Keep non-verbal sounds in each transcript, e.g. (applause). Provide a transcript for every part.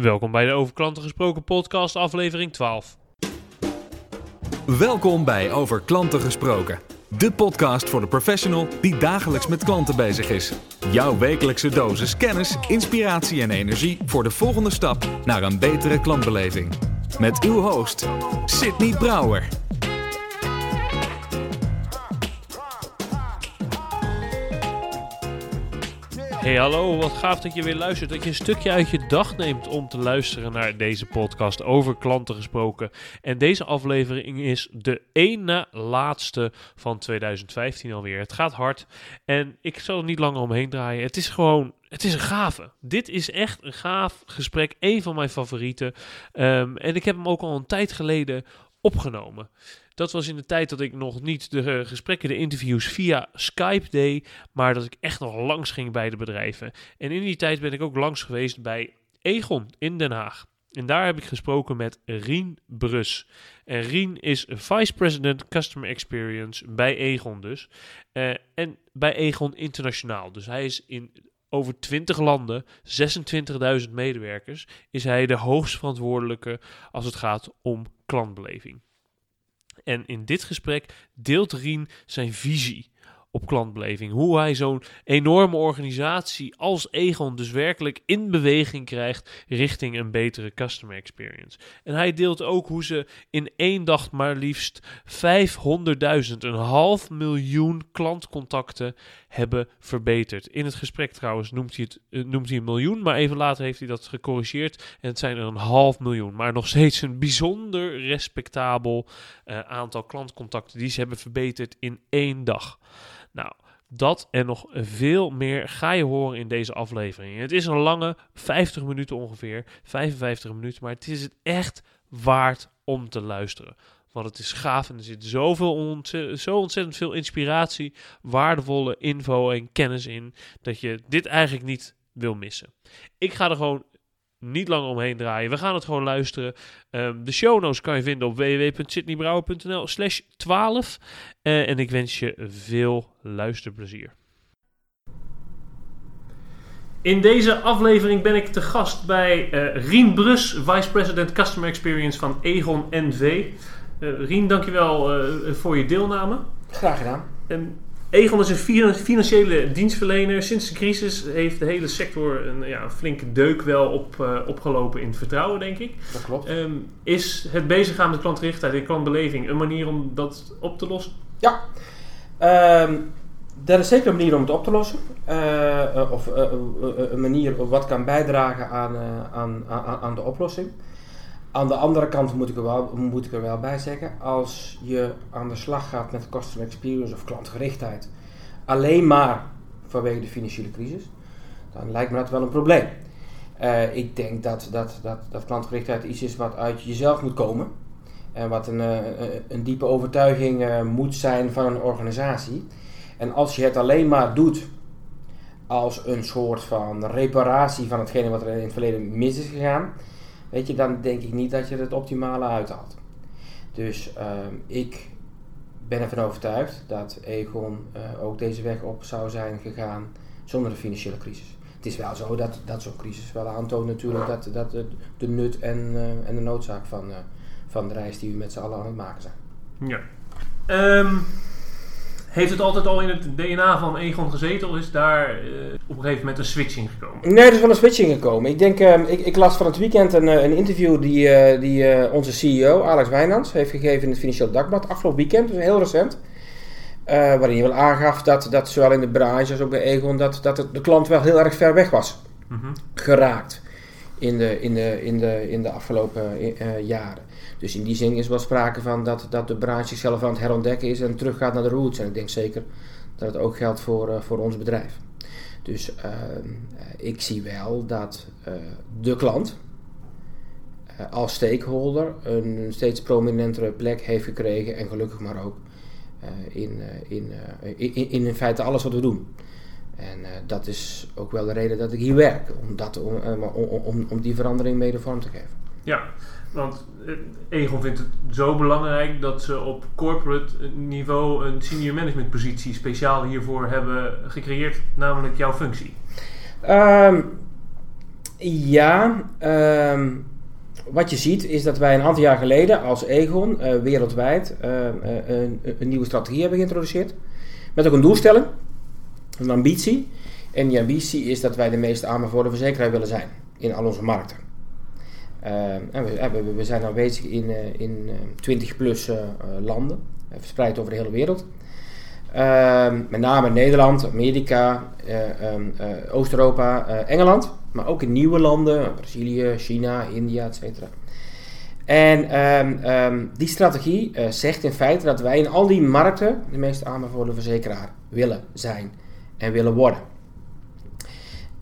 Welkom bij de Over Klanten Gesproken podcast, aflevering 12. Welkom bij Over Klanten Gesproken. De podcast voor de professional die dagelijks met klanten bezig is. Jouw wekelijkse dosis kennis, inspiratie en energie voor de volgende stap naar een betere klantbeleving. Met uw host, Sydney Brouwer. Hey hallo, wat gaaf dat je weer luistert. Dat je een stukje uit je dag neemt om te luisteren naar deze podcast over klanten gesproken. En deze aflevering is de na laatste van 2015 alweer. Het gaat hard en ik zal er niet langer omheen draaien. Het is gewoon het is een gave. Dit is echt een gaaf gesprek. Een van mijn favorieten. Um, en ik heb hem ook al een tijd geleden opgenomen. Dat was in de tijd dat ik nog niet de uh, gesprekken, de interviews via Skype deed, maar dat ik echt nog langs ging bij de bedrijven. En in die tijd ben ik ook langs geweest bij Egon in Den Haag. En daar heb ik gesproken met Rien Brus. En Rien is Vice President Customer Experience bij Egon dus. Uh, en bij Egon Internationaal. Dus hij is in over 20 landen, 26.000 medewerkers, is hij de hoogst verantwoordelijke als het gaat om klantbeleving. En in dit gesprek deelt Rien zijn visie op klantbeleving. Hoe hij zo'n enorme organisatie als Egon dus werkelijk in beweging krijgt richting een betere customer experience. En hij deelt ook hoe ze in één dag maar liefst 500.000, een half miljoen klantcontacten hebben verbeterd. In het gesprek trouwens noemt hij, het, uh, noemt hij een miljoen, maar even later heeft hij dat gecorrigeerd. En het zijn er een half miljoen. Maar nog steeds een bijzonder respectabel uh, aantal klantcontacten die ze hebben verbeterd in één dag. Nou, dat en nog veel meer ga je horen in deze aflevering. Het is een lange, 50 minuten ongeveer, 55 minuten, maar het is het echt waard om te luisteren. Want het is gaaf en er zit zoveel zo ontzettend veel inspiratie, waardevolle info en kennis in, dat je dit eigenlijk niet wil missen. Ik ga er gewoon niet lang omheen draaien. We gaan het gewoon luisteren. Um, de show notes kan je vinden op www.sydneybrouwer.nl slash 12. Uh, en ik wens je veel luisterplezier. In deze aflevering ben ik te gast bij uh, Rien Brus, Vice President Customer Experience van Egon NV. Uh, Rien, dankjewel uh, voor je deelname. Graag gedaan. Um, Egon is een financiële dienstverlener. Sinds de crisis heeft de hele sector een, ja, een flinke deuk wel op, uh, opgelopen in het vertrouwen, denk ik. Dat klopt. Um, is het bezig gaan met klantgerichtheid en klantbeleving een manier om dat op te lossen? Ja, um, dat is zeker een manier om het op te lossen. Uh, of uh, een manier wat kan bijdragen aan, aan, aan, aan de oplossing. Aan de andere kant moet ik, er wel, moet ik er wel bij zeggen, als je aan de slag gaat met customer experience of klantgerichtheid, alleen maar vanwege de financiële crisis, dan lijkt me dat wel een probleem. Uh, ik denk dat, dat, dat, dat klantgerichtheid iets is wat uit jezelf moet komen. En wat een, uh, een diepe overtuiging uh, moet zijn van een organisatie. En als je het alleen maar doet als een soort van reparatie van hetgene wat er in het verleden mis is gegaan, weet je, dan denk ik niet dat je het optimale uithaalt. Dus uh, ik ben ervan overtuigd dat Egon uh, ook deze weg op zou zijn gegaan zonder de financiële crisis. Het is wel zo dat, dat zo'n crisis wel aantoont natuurlijk dat, dat de, nut en, uh, en de noodzaak van, van de reis die we met z'n allen aan het maken zijn. Ja. Um, heeft het altijd al in het DNA van Egon gezeten of is daar uh, op een gegeven moment een switching gekomen? Nee, er is wel een switching gekomen. Ik denk, uh, ik, ik, las van het weekend een, een interview die, uh, die onze CEO, Alex Wijnands, heeft gegeven in het Financieel Dagblad afgelopen weekend, dus heel recent. waarin hij wel aangaf dat, dat zowel in de branche als ook bij Egon, dat, dat de klant wel heel erg ver weg was mm -hmm. geraakt in de, in de, in de, in de afgelopen jaren. Dus in die zin is wel sprake van dat, dat de branche zichzelf aan het herontdekken is en teruggaat naar de roots. En ik denk zeker dat het ook geldt voor, uh, voor ons bedrijf. Dus uh, ik zie wel dat uh, de klant als stakeholder een steeds prominentere plek heeft gekregen en gelukkig maar ook in, in, in, in in feite alles wat we doen. En dat is ook wel de reden dat ik hier werk, om, dat, om, om, om die verandering mede vorm te geven. Ja, want Egon vindt het zo belangrijk dat ze op corporate niveau een senior management positie speciaal hiervoor hebben gecreëerd, namelijk jouw functie. Um, Ja, ehm, wat je ziet is dat wij een aantal jaar geleden als Egon eh, wereldwijd eh, eh, een, een nieuwe strategie hebben geïntroduceerd. Met ook een doelstelling, een ambitie. En die ambitie is dat wij de meest aanbevolen verzekeraar willen zijn in al onze markten. Ehm, en we, we, zijn aanwezig in, eh, in eh, 20 plus eh, eh, landen, eh, verspreid over de hele wereld. Ehm, met name Nederland, Amerika, eh, ehm, eh, Oost-Europa, eh, Engeland. Maar ook in nieuwe landen, Brazilië, China, India, etc. En die strategie eh, zegt in feite dat wij in al die markten de meest aanbevolen verzekeraar willen zijn en willen worden.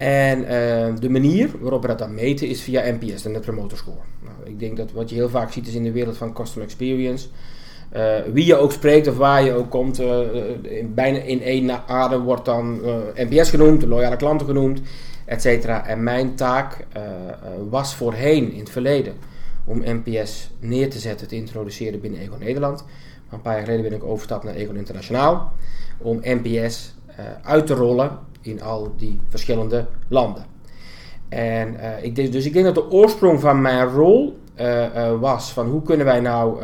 En eh, de manier waarop we dat dan meten is via NPS, de Net Promoter Score. Nou, ik denk dat wat je heel vaak ziet is in de wereld van customer experience. eh, wie je ook spreekt of waar je ook komt, eh, bijna in één adem wordt dan NPS genoemd, loyale klanten genoemd, et cetera. En mijn taak was voorheen in het verleden om NPS neer te zetten, te introduceren binnen Ego Nederland. Maar een paar jaar geleden ben ik overgestapt naar Ego Internationaal om NPS uit te rollen in al die verschillende landen. En eh, ik dus ik denk dat de oorsprong van mijn rol eh, eh, was van hoe kunnen wij nou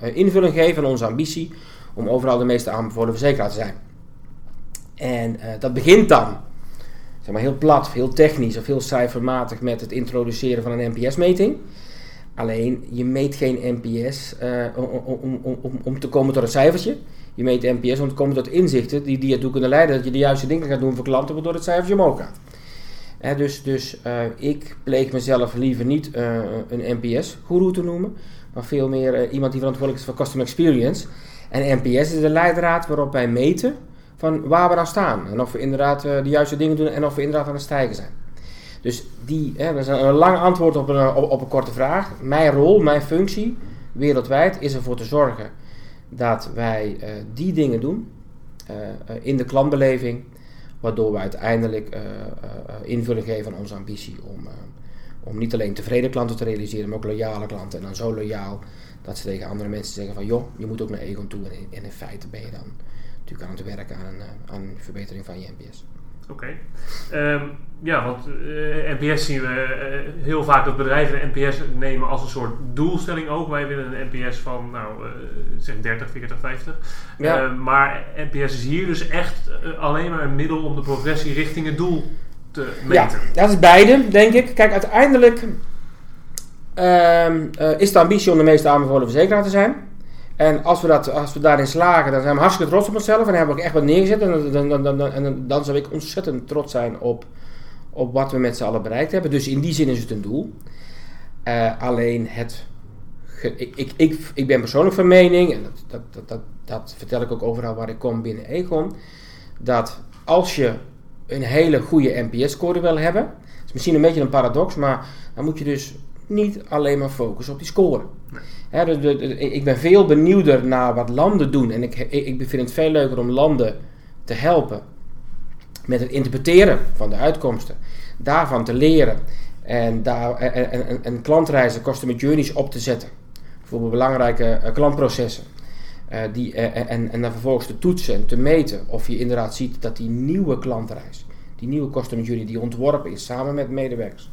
invulling geven aan onze ambitie om overal de meeste aanbevolen verzekeraar te zijn. En dat begint dan, zeg maar heel plat, heel technisch of heel cijfermatig met het introduceren van een NPS-meting. Alleen, je meet geen NPS eh, om, om, om, om, te komen tot een cijfertje. Je meet NPS om te komen tot inzichten die, die ertoe kunnen leiden dat je de juiste dingen gaat doen voor klanten, waardoor het cijfertje omhoog gaat. Dus dus eh, ik pleeg mezelf liever niet eh, een NPS-guru te noemen, maar veel meer iemand die verantwoordelijk is voor customer experience. En NPS is de leidraad waarop wij meten van waar we dan staan. En of we inderdaad de juiste dingen doen en of we inderdaad aan het stijgen zijn. Dus die, hè, dat is een, lang antwoord op een, op, op een korte vraag. Mijn rol, mijn functie wereldwijd is ervoor te zorgen dat wij eh, die dingen doen eh, eh, in de klantbeleving, waardoor we uiteindelijk eh, eh, eh, invulling geven aan onze ambitie om, eh, om niet alleen tevreden klanten te realiseren, maar ook loyale klanten. En dan zo loyaal dat ze tegen andere mensen zeggen van joh, je moet ook naar Egon toe. En in, feite ben je dan natuurlijk aan het werken aan een, eh, aan een verbetering van je NPS. Oké. Ehm, ja, want eh, NPS zien we eh, heel vaak dat bedrijven NPS nemen als een soort doelstelling ook. Wij willen een NPS van, nou, eh, zeg 30, 40, 50. Ja. Eh, maar NPS is hier dus echt alleen maar een middel om de progressie richting het doel te Ja, meten. dat is beide, denk ik. Kijk, uiteindelijk ehm, eh, is de ambitie om de meest aanbevolen verzekeraar te zijn. En als we, dat, als we daarin slagen, dan zijn we hartstikke trots op onszelf. En hebben we ook echt wat neergezet. En dan, dan, dan, dan, zou ik ontzettend trots zijn op, op wat we met z'n allen bereikt hebben. Dus in die zin is het een doel. Eh, alleen het. Ik, ik, ik, ik ben persoonlijk van mening, en dat, dat, dat, dat, vertel ik ook overal waar ik kom binnen Egon. Dat als je een hele goede NPS-score wil hebben. Is misschien een beetje een paradox, maar dan moet je dus niet alleen maar focussen op die score. Dus ik ben veel benieuwder naar wat landen doen. En ik, ik, vind het veel leuker om landen te helpen met het interpreteren van de uitkomsten. Daarvan te leren. En, daar, en- en klantreizen, customer journeys op te zetten. Bijvoorbeeld belangrijke eh, klantprocessen. Eh, die, eh, en, en dan vervolgens te toetsen en te meten of je inderdaad ziet dat die nieuwe klantreis, die nieuwe customer journey, die ontworpen is samen met medewerkers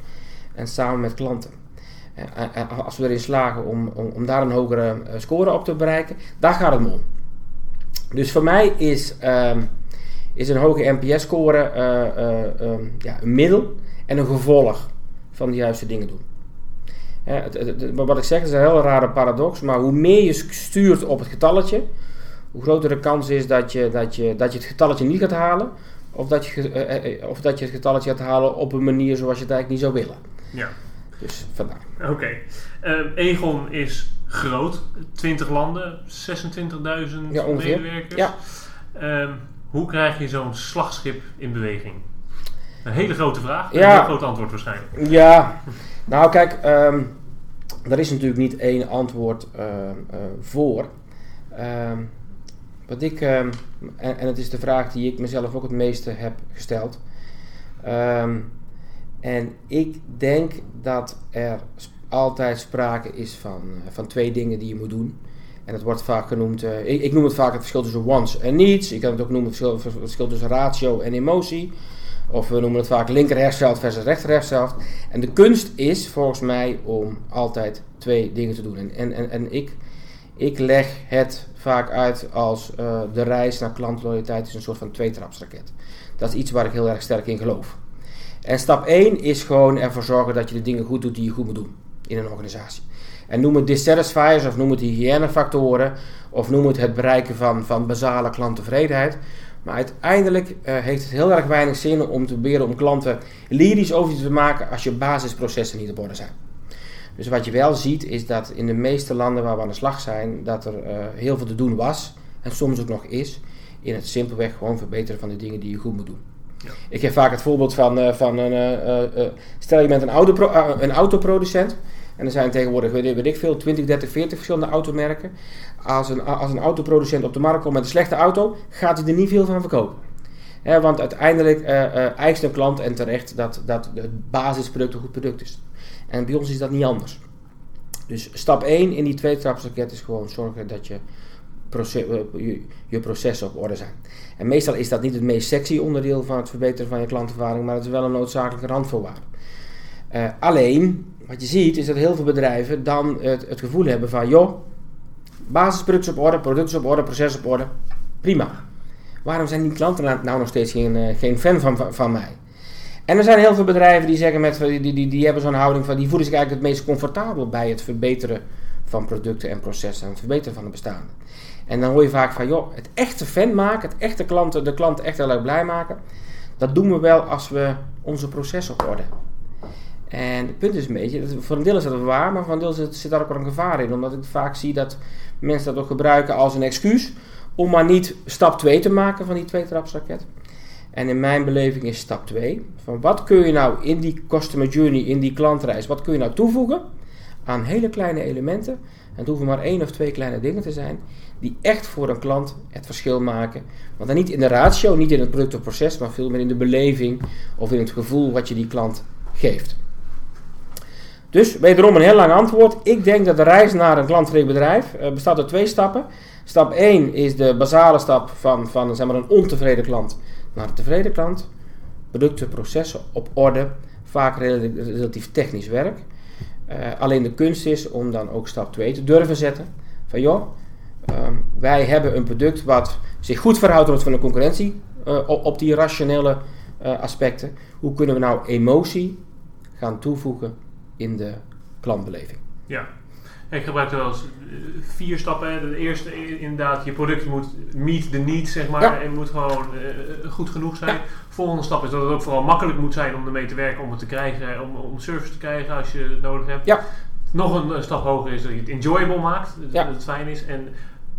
en samen met klanten. Als we erin slagen om, om, om daar een hogere eh, score op te bereiken, daar gaat het om. Dus voor mij is, ehm, is een hoge NPS-score eh, eh, ehm, ja, een middel en een gevolg van de juiste dingen doen. Wat ik zeg is een heel rare paradox, maar hoe meer je stuurt op het getalletje, hoe groter de kans is dat je, dat je, dat je het getalletje niet gaat halen, of dat, je, of dat je het getalletje gaat halen op een manier zoals je het eigenlijk niet zou willen. Ja. Dus vandaar. Oké. Ehm, Egon is groot. 20 landen, 26.000 Ja, ongeveer. medewerkers. Ja. Ehm, hoe krijg je zo'n slagschip in beweging? Een hele grote vraag. Ja. Een heel groot antwoord waarschijnlijk. Ja, nou kijk, ehm er is natuurlijk niet één antwoord eh, voor. Wat ik, en, en het is de vraag die ik mezelf ook het meeste heb gesteld. Ehm, en ik denk dat er altijd sprake is van, eh, van twee dingen die je moet doen. En het wordt vaak genoemd, eh, ik, ik noem het vaak het verschil tussen wants en needs. Je kan het ook noemen het verschil, tussen ratio en emotie. Of we noemen het vaak linker-rechtsveld versus rechter-rechtsveld. En de kunst is volgens mij om altijd twee dingen te doen. En, en, en, en ik, ik leg het vaak uit als uh, de reis naar klantloyaliteit is een soort van tweetrapsraket. Dat is iets waar ik heel erg sterk in geloof. En stap 1 is gewoon ervoor zorgen dat je de dingen goed doet die je goed moet doen in een organisatie. En noem het dissatisfiers of noem het hygiënefactoren of noem het het bereiken van, van basale klanttevredenheid. Maar uiteindelijk uh, heeft het heel erg weinig zin om te proberen om klanten lyrisch over te maken als je basisprocessen niet op orde zijn. Dus wat je wel ziet is dat in de meeste landen waar we aan de slag zijn, dat er uh, heel veel te doen was en soms ook nog is in het simpelweg gewoon verbeteren van de dingen die je goed moet doen. Ja. Ik geef vaak het voorbeeld van, uh, van een, stel je bent een, auto, een autoproducent en er zijn tegenwoordig, weet, ik veel, 20, 30, 40 verschillende automerken. Als een, als een autoproducent op de markt komt met een slechte auto, gaat hij er niet veel van verkopen. want uiteindelijk uh, eist een klant en terecht dat, dat het basisproduct een goed product is. En bij ons is dat niet anders. Dus stap 1 in die tweetrapsraket is gewoon zorgen dat je, proces, uh, je, je processen op orde zijn. En meestal is dat niet het meest sexy onderdeel van het verbeteren van je klantervaring, maar het is wel een noodzakelijke randvoorwaarde. alleen, wat je ziet is dat heel veel bedrijven dan het, het gevoel hebben van, joh, basisproduct op orde, product op orde, proces op orde, prima. Waarom zijn die klanten nou, nou nog steeds geen, uh, geen fan van, van mij? En er zijn heel veel bedrijven die zeggen met, die, die, die hebben zo'n houding van, die voelen zich eigenlijk het meest comfortabel bij het verbeteren van producten en processen en het verbeteren van de bestaande. En dan hoor je vaak van, joh, het echte fan maken, het echte klanten, de klanten echt heel erg blij maken, dat doen we wel als we onze processen op orde en het punt is een beetje, voor een deel is dat waar, maar voor een deel zit, zit daar ook wel een gevaar in. Omdat ik vaak zie dat mensen dat ook gebruiken als een excuus om maar niet stap 2 te maken van die tweetrapsraket. En in mijn beleving is stap 2 van wat kun je nou in die customer journey, in die klantreis, wat kun je nou toevoegen aan hele kleine elementen. Het hoeven maar één of twee kleine dingen te zijn die echt voor een klant het verschil maken. Want dan niet in de ratio, niet in het product of proces, maar veel meer in de beleving of in het gevoel wat je die klant geeft. Dus wederom een heel lang antwoord. Ik denk dat de reis naar een klantvriendelijk bedrijf uh, bestaat uit twee stappen. Stap 1 is de basale stap van, van zeg maar, een ontevreden klant naar een tevreden klant. Producten, processen op orde. Vaak relatief technisch werk. Uh, alleen de kunst is om dan ook stap 2 te durven zetten. Van joh, uh, wij hebben een product wat zich goed verhoudt tot van de concurrentie uh, op, op die rationele aspecten. Hoe kunnen we nou emotie gaan toevoegen in de klantbeleving. Ja, ik gebruik wel eens eh, vier stappen. De eerste inderdaad, je product moet meet the need, zeg maar. Ja. En moet gewoon uh, goed genoeg zijn. Ja. Volgende stap is dat het ook vooral makkelijk moet zijn om ermee te werken, om het te krijgen, om, om service te krijgen als je het nodig hebt. Ja. Nog een, een stap hoger is dat je het enjoyable maakt, dat het fijn is. En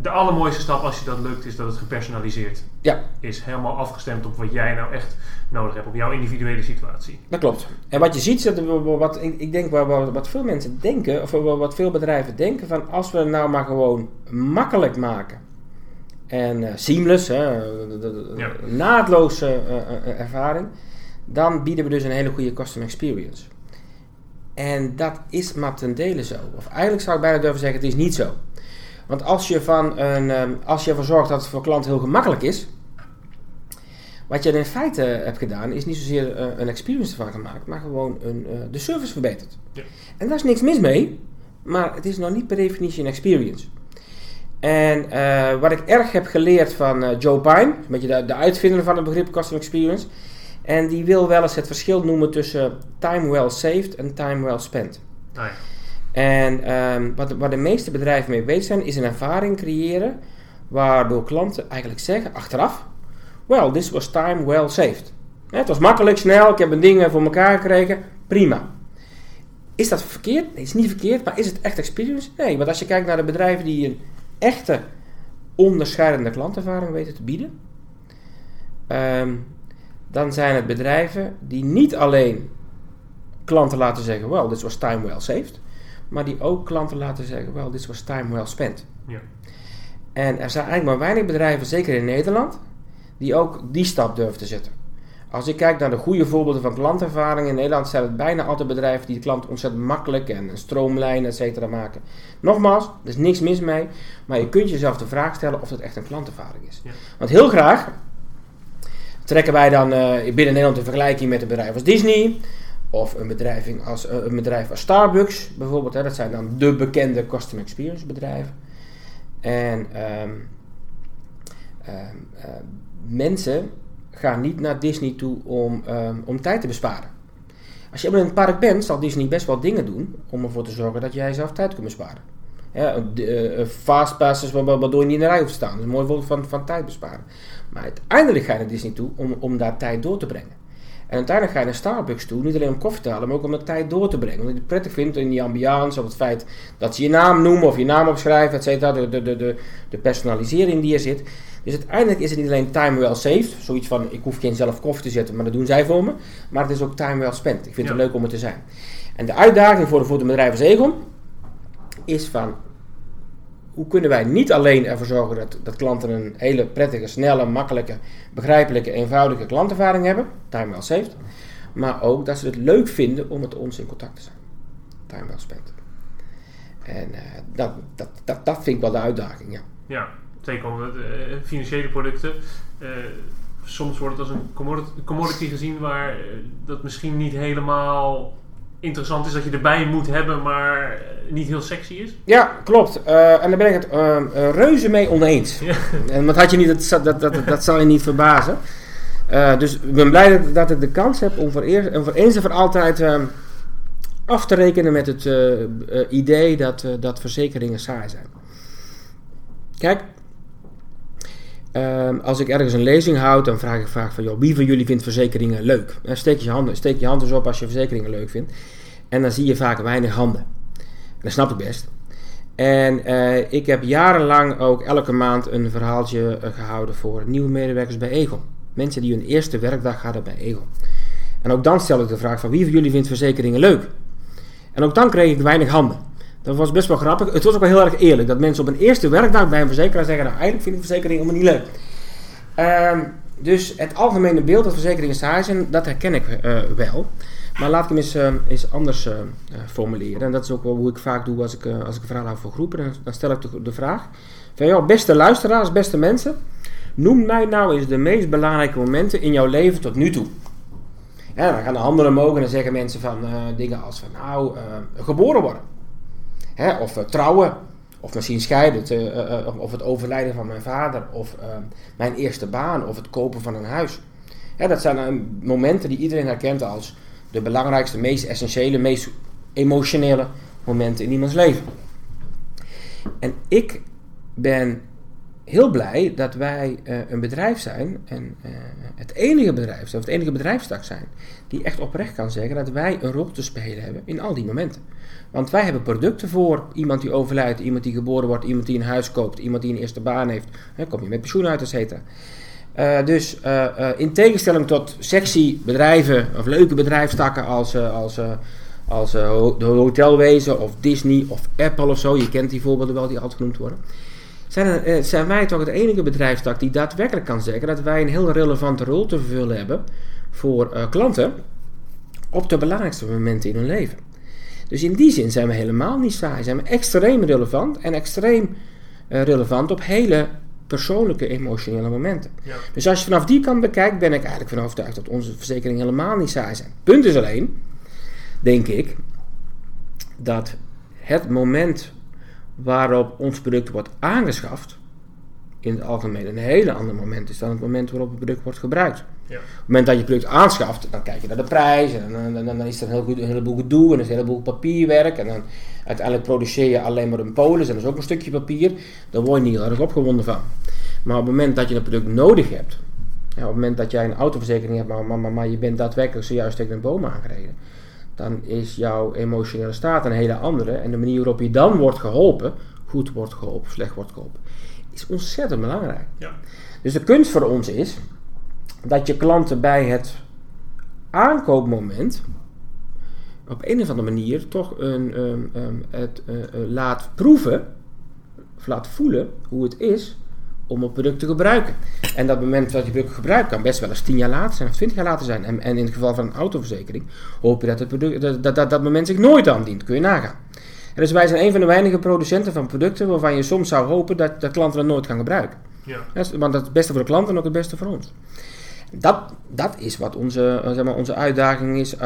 de allermooiste stap als je dat lukt is dat het gepersonaliseerd ja. is. Helemaal afgestemd op wat jij nou echt nodig hebt, op jouw individuele situatie. Dat klopt. En wat je ziet, dat wat, ik denk wat, wat veel mensen denken, of wat veel bedrijven denken, van als we het nou maar gewoon makkelijk maken en uh, seamless, hè, ja. naadloze uh, ervaring, dan bieden we dus een hele goede customer experience. En dat is maar ten dele zo. Of eigenlijk zou ik bijna durven zeggen, het is niet zo. Want als je, van een, um, als je ervoor zorgt dat het voor klanten heel gemakkelijk is, wat je in feite hebt gedaan, is niet zozeer uh, een experience ervan gemaakt, maar gewoon een, uh, de service verbeterd. Ja. En daar is niks mis mee, maar het is nog niet per definitie een experience. En uh, wat ik erg heb geleerd van Joe Pine, een beetje de, de uitvinder van het begrip customer experience, en die wil wel eens het verschil noemen tussen time well saved en time well spent. Ah ja. En um, wat, waar de meeste bedrijven mee bezig zijn, is een ervaring creëren waardoor klanten eigenlijk zeggen achteraf: Well, this was time well saved. Het was makkelijk, snel, ik heb een ding voor elkaar gekregen, prima. Is dat verkeerd? Nee, het is niet verkeerd, maar is het echt experience? Nee, want als je kijkt naar de bedrijven die een echte onderscheidende klantervaring weten te bieden, um, dan zijn het bedrijven die niet alleen klanten laten zeggen: Well, this was time well saved maar die ook klanten laten zeggen: Well, this was time well spent. Ja. En er zijn eigenlijk maar weinig bedrijven, zeker in Nederland, die ook die stap durven te zetten. Als ik kijk naar de goede voorbeelden van klantervaring in Nederland, zijn het bijna altijd bedrijven die de klant ontzettend makkelijk en een stroomlijn, et cetera, maken. Nogmaals, er is niks mis mee, maar je kunt jezelf de vraag stellen of dat echt een klantervaring is. Ja. Want heel graag trekken wij dan eh, binnen Nederland in vergelijking met een bedrijf als Disney. Of een bedrijf als, eh, een bedrijf als Starbucks bijvoorbeeld. Hè, dat zijn dan de bekende customer experience bedrijven. En ehm, ehm, eh, mensen gaan niet naar Disney toe om, ehm, om tijd te besparen. Als je in een park bent, zal Disney best wel dingen doen om ervoor te zorgen dat jij zelf tijd kunt besparen. Ja, de, uh, fastpasses waardoor je niet in de rij hoeft te staan. Dat is een mooi voorbeeld van, van tijd besparen. Maar uiteindelijk ga je naar Disney toe om, om daar tijd door te brengen. En uiteindelijk ga je naar Starbucks toe, niet alleen om koffie te halen, maar ook om de tijd door te brengen. Omdat je het prettig vindt in die ambiance, of het feit dat ze je naam noemen of je naam opschrijven, et cetera. De, de, de, de, de personalisering die er zit. Dus uiteindelijk is het niet alleen time well saved, zoiets van ik hoef geen zelf koffie te zetten, maar dat doen zij voor me. Maar het is ook time well spent. Ik vind het leuk om het te zijn. En de uitdaging voor, voor een bedrijf als Egon is van hoe kunnen wij niet alleen ervoor zorgen dat, dat klanten een hele prettige, snelle, makkelijke, begrijpelijke, eenvoudige klantervaring hebben, time well saved, maar ook dat ze het leuk vinden om met ons in contact te zijn. Time well spent. En uh, dat, dat, dat, dat vind ik wel de uitdaging, ja. Ja, zeker omdat uh, financiële producten. Uh, soms wordt het als een commodity gezien waar dat misschien niet helemaal interessant is dat je erbij moet hebben, maar niet heel sexy is. Ja, klopt. Uh, en daar ben ik het uh, reuze mee oneens. Ja. (laughs) En wat had je niet, dat, dat, dat, dat zal je niet verbazen. Uh, dus ik ben blij dat, dat ik de kans heb om voor, eer, om voor eens en voor altijd ehm, af te rekenen met het idee dat, dat verzekeringen saai zijn. Kijk, ehm, als ik ergens een lezing houd, dan vraag ik vaak van, joh, wie van jullie vindt verzekeringen leuk? steek je handen, steek je handen eens op als je verzekeringen leuk vindt. En dan zie je vaak weinig handen. Dat snap ik best. En uh, ik heb jarenlang ook elke maand een verhaaltje uh, gehouden voor nieuwe medewerkers bij Egon. Mensen die hun eerste werkdag hadden bij Egon. En ook dan stel ik de vraag van wie van jullie vindt verzekeringen leuk? En ook dan kreeg ik weinig handen. Dat was best wel grappig. Het was ook wel heel erg eerlijk. Dat mensen op een eerste werkdag bij een verzekeraar zeggen... nou, eigenlijk vind ik verzekeringen helemaal niet leuk. Uh, dus het algemene beeld dat verzekeringen saai zijn... dat herken ik uh, wel. Maar laat ik hem eens, uh, eens anders uh, formuleren. En dat is ook wel hoe ik vaak doe als ik, als ik een verhaal hou voor groepen. Dan, stel ik de, de vraag: van, joh, beste luisteraars, beste mensen, noem mij nou eens de meest belangrijke momenten in jouw leven tot nu toe. Ja, dan gaan de handen omhoog en dan zeggen mensen van dingen als van nou, geboren worden. Hè, of trouwen. Of misschien scheiden. Te, of het overlijden van mijn vader. Of mijn eerste baan. Of het kopen van een huis. Ja, dat zijn momenten die iedereen herkent als de belangrijkste, meest essentiële, meest emotionele momenten in iemands leven. En ik ben heel blij dat wij een bedrijf zijn, en het enige bedrijf zijn, of het enige bedrijfstak zijn, die echt oprecht kan zeggen dat wij een rol te spelen hebben in al die momenten. Want wij hebben producten voor iemand die overlijdt, iemand die geboren wordt, iemand die een huis koopt, iemand die een eerste baan heeft, hè, kom je met pensioen uit, et cetera. Uh, dus uh, uh, in tegenstelling tot sexy bedrijven of leuke bedrijfstakken als, als, als de hotelwezen of Disney of Apple of zo, je kent die voorbeelden wel die altijd genoemd worden, zijn, zijn wij toch het enige bedrijfstak die daadwerkelijk kan zeggen dat wij een heel relevante rol te vervullen hebben voor klanten op de belangrijkste momenten in hun leven. Dus in die zin zijn we helemaal niet saai, zijn we extreem relevant en extreem relevant op hele persoonlijke emotionele momenten. Ja. Dus als je vanaf die kant bekijkt, ben ik eigenlijk van overtuigd dat onze verzekeringen helemaal niet saai zijn. Punt is alleen, denk ik, dat het moment waarop ons product wordt aangeschaft, in het algemeen een hele ander moment is dan het moment waarop het product wordt gebruikt. Ja. Op het moment dat je het product aanschaft, dan kijk je naar de prijs en dan, dan, dan is er een, heel goed, een heleboel gedoe en er is een heleboel papierwerk en dan uiteindelijk produceer je alleen maar een polis en dat is ook een stukje papier. Daar word je niet heel erg opgewonden van. Maar op het moment dat je een product nodig hebt, ja, op het moment dat jij een autoverzekering hebt, maar, maar, maar je bent daadwerkelijk zojuist tegen een boom aangereden, dan is jouw emotionele staat een hele andere en de manier waarop je dan wordt geholpen, goed wordt geholpen, slecht wordt geholpen, is ontzettend belangrijk. Ja. Dus de kunst voor ons is dat je klanten bij het aankoopmoment op een of andere manier toch een, um, um, het uh, laat proeven, of laat voelen hoe het is om het product te gebruiken. En dat moment dat je product gebruikt kan best wel eens 10 jaar later zijn of 20 jaar later zijn. En, en in het geval van een autoverzekering hoop je dat het product, dat, dat, dat, dat moment zich nooit aandient. Kun je nagaan. En dus wij zijn een van de weinige producenten van producten waarvan je soms zou hopen dat, dat klanten dat nooit gaan gebruiken. Ja. want dat is het beste voor de klant en ook het beste voor ons. Dat, dat is wat onze, zeg maar, onze uitdaging is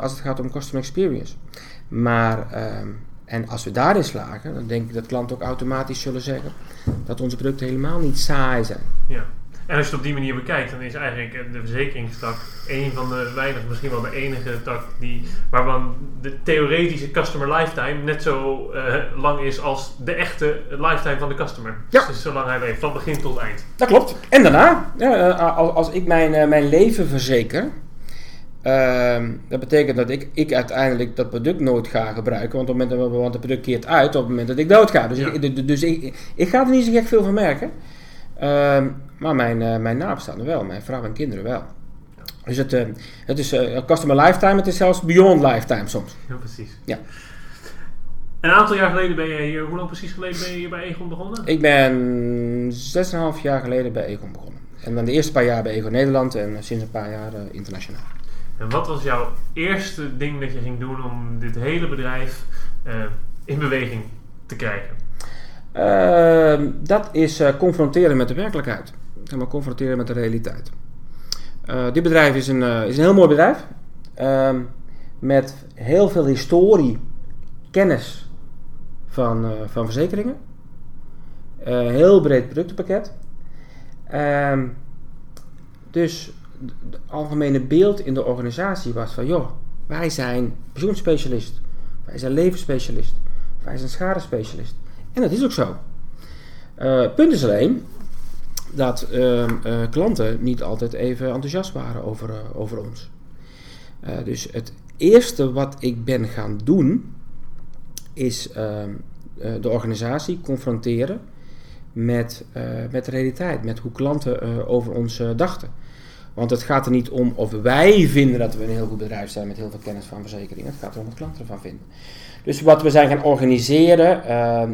als het gaat om customer experience. Maar, ehm, en als we daarin slagen, dan denk ik dat klanten ook automatisch zullen zeggen dat onze producten helemaal niet saai zijn. Ja. En als je het op die manier bekijkt, dan is eigenlijk de verzekeringstak een van de weinige, misschien wel de enige tak die, waarvan de theoretische customer lifetime net zo uh, lang is als de echte lifetime van de customer. Ja. Dus zolang hij leeft, van begin tot eind. Dat klopt. En daarna, ja, als, als ik mijn, uh, mijn leven verzeker, Ehm, dat betekent dat ik, ik uiteindelijk dat product nooit ga gebruiken. Want op het moment dat want het product keert uit op het moment dat ik dood ga. Dus, ik, dus ik, ik ga er niet zo gek veel van merken. Ehm, maar mijn, uh, mijn nabestaanden wel, mijn vrouw en kinderen wel. Dus het, uh, het is uh, customer lifetime, het is zelfs beyond lifetime soms. Ja, precies. Ja. Een aantal jaar geleden ben je hier, hoe lang precies geleden ben je hier bij Egon begonnen? Ik ben 6,5 jaar geleden bij Egon begonnen. En dan de eerste paar jaar bij Egon Nederland en sinds een paar jaar internationaal. En wat was jouw eerste ding dat je ging doen om dit hele bedrijf in beweging te krijgen? Uh, dat is confronteren met de werkelijkheid. Zeg maar confronteren met de realiteit. Eh, dit bedrijf is een, is een heel mooi bedrijf. Ehm, met heel veel historie, kennis van, van verzekeringen. heel breed productenpakket. Ehm, dus het algemene beeld in de organisatie was van, joh, wij zijn pensioenspecialist, wij zijn levensspecialist, wij zijn schadespecialist. En dat is ook zo. Uh, punt is alleen dat uh, uh, klanten niet altijd even enthousiast waren over, over ons. dus het eerste wat ik ben gaan doen, is ehm, de organisatie confronteren met, met de realiteit, met hoe klanten over ons dachten. Want het gaat er niet om of wij vinden dat we een heel goed bedrijf zijn met heel veel kennis van verzekeringen. Het gaat erom wat klanten ervan vinden. Dus wat we zijn gaan organiseren